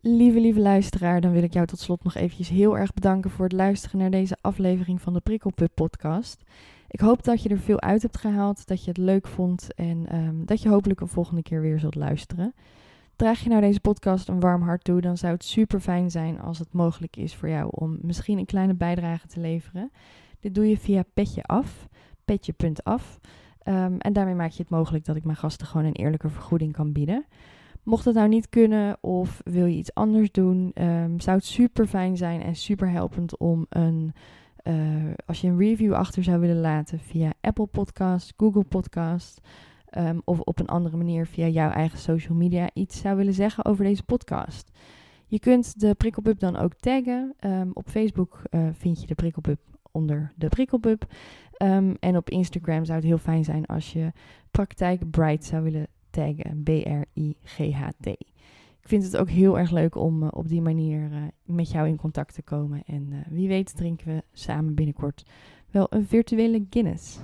Lieve, lieve luisteraar, dan wil ik jou tot slot nog eventjes heel erg bedanken voor het luisteren naar deze aflevering van de Prikkelpub podcast. Ik hoop dat je er veel uit hebt gehaald, dat je het leuk vond en ehm, dat je hopelijk een volgende keer weer zult luisteren. Draag je nou deze podcast een warm hart toe, dan zou het super fijn zijn als het mogelijk is voor jou om misschien een kleine bijdrage te leveren. Dit doe je via Petje Af, petje.af. Ehm, en daarmee maak je het mogelijk dat ik mijn gasten gewoon een eerlijke vergoeding kan bieden. Mocht het nou niet kunnen of wil je iets anders doen, ehm, zou het super fijn zijn en super helpend om een, eh, als je een review achter zou willen laten via Apple Podcast, Google Podcast ehm, of op een andere manier via jouw eigen social media iets zou willen zeggen over deze podcast. Je kunt de Prikkelpub dan ook taggen. Ehm, op Facebook eh, vind je de Prikkelpub onder de Prikkelpub. Ehm, en op Instagram zou het heel fijn zijn als je praktijk Bright zou willen taggen. B-R-I-G-H-T. Ik vind het ook heel erg leuk om eh, op die manier eh, met jou in contact te komen. En eh, wie weet drinken we samen binnenkort wel een virtuele Guinness.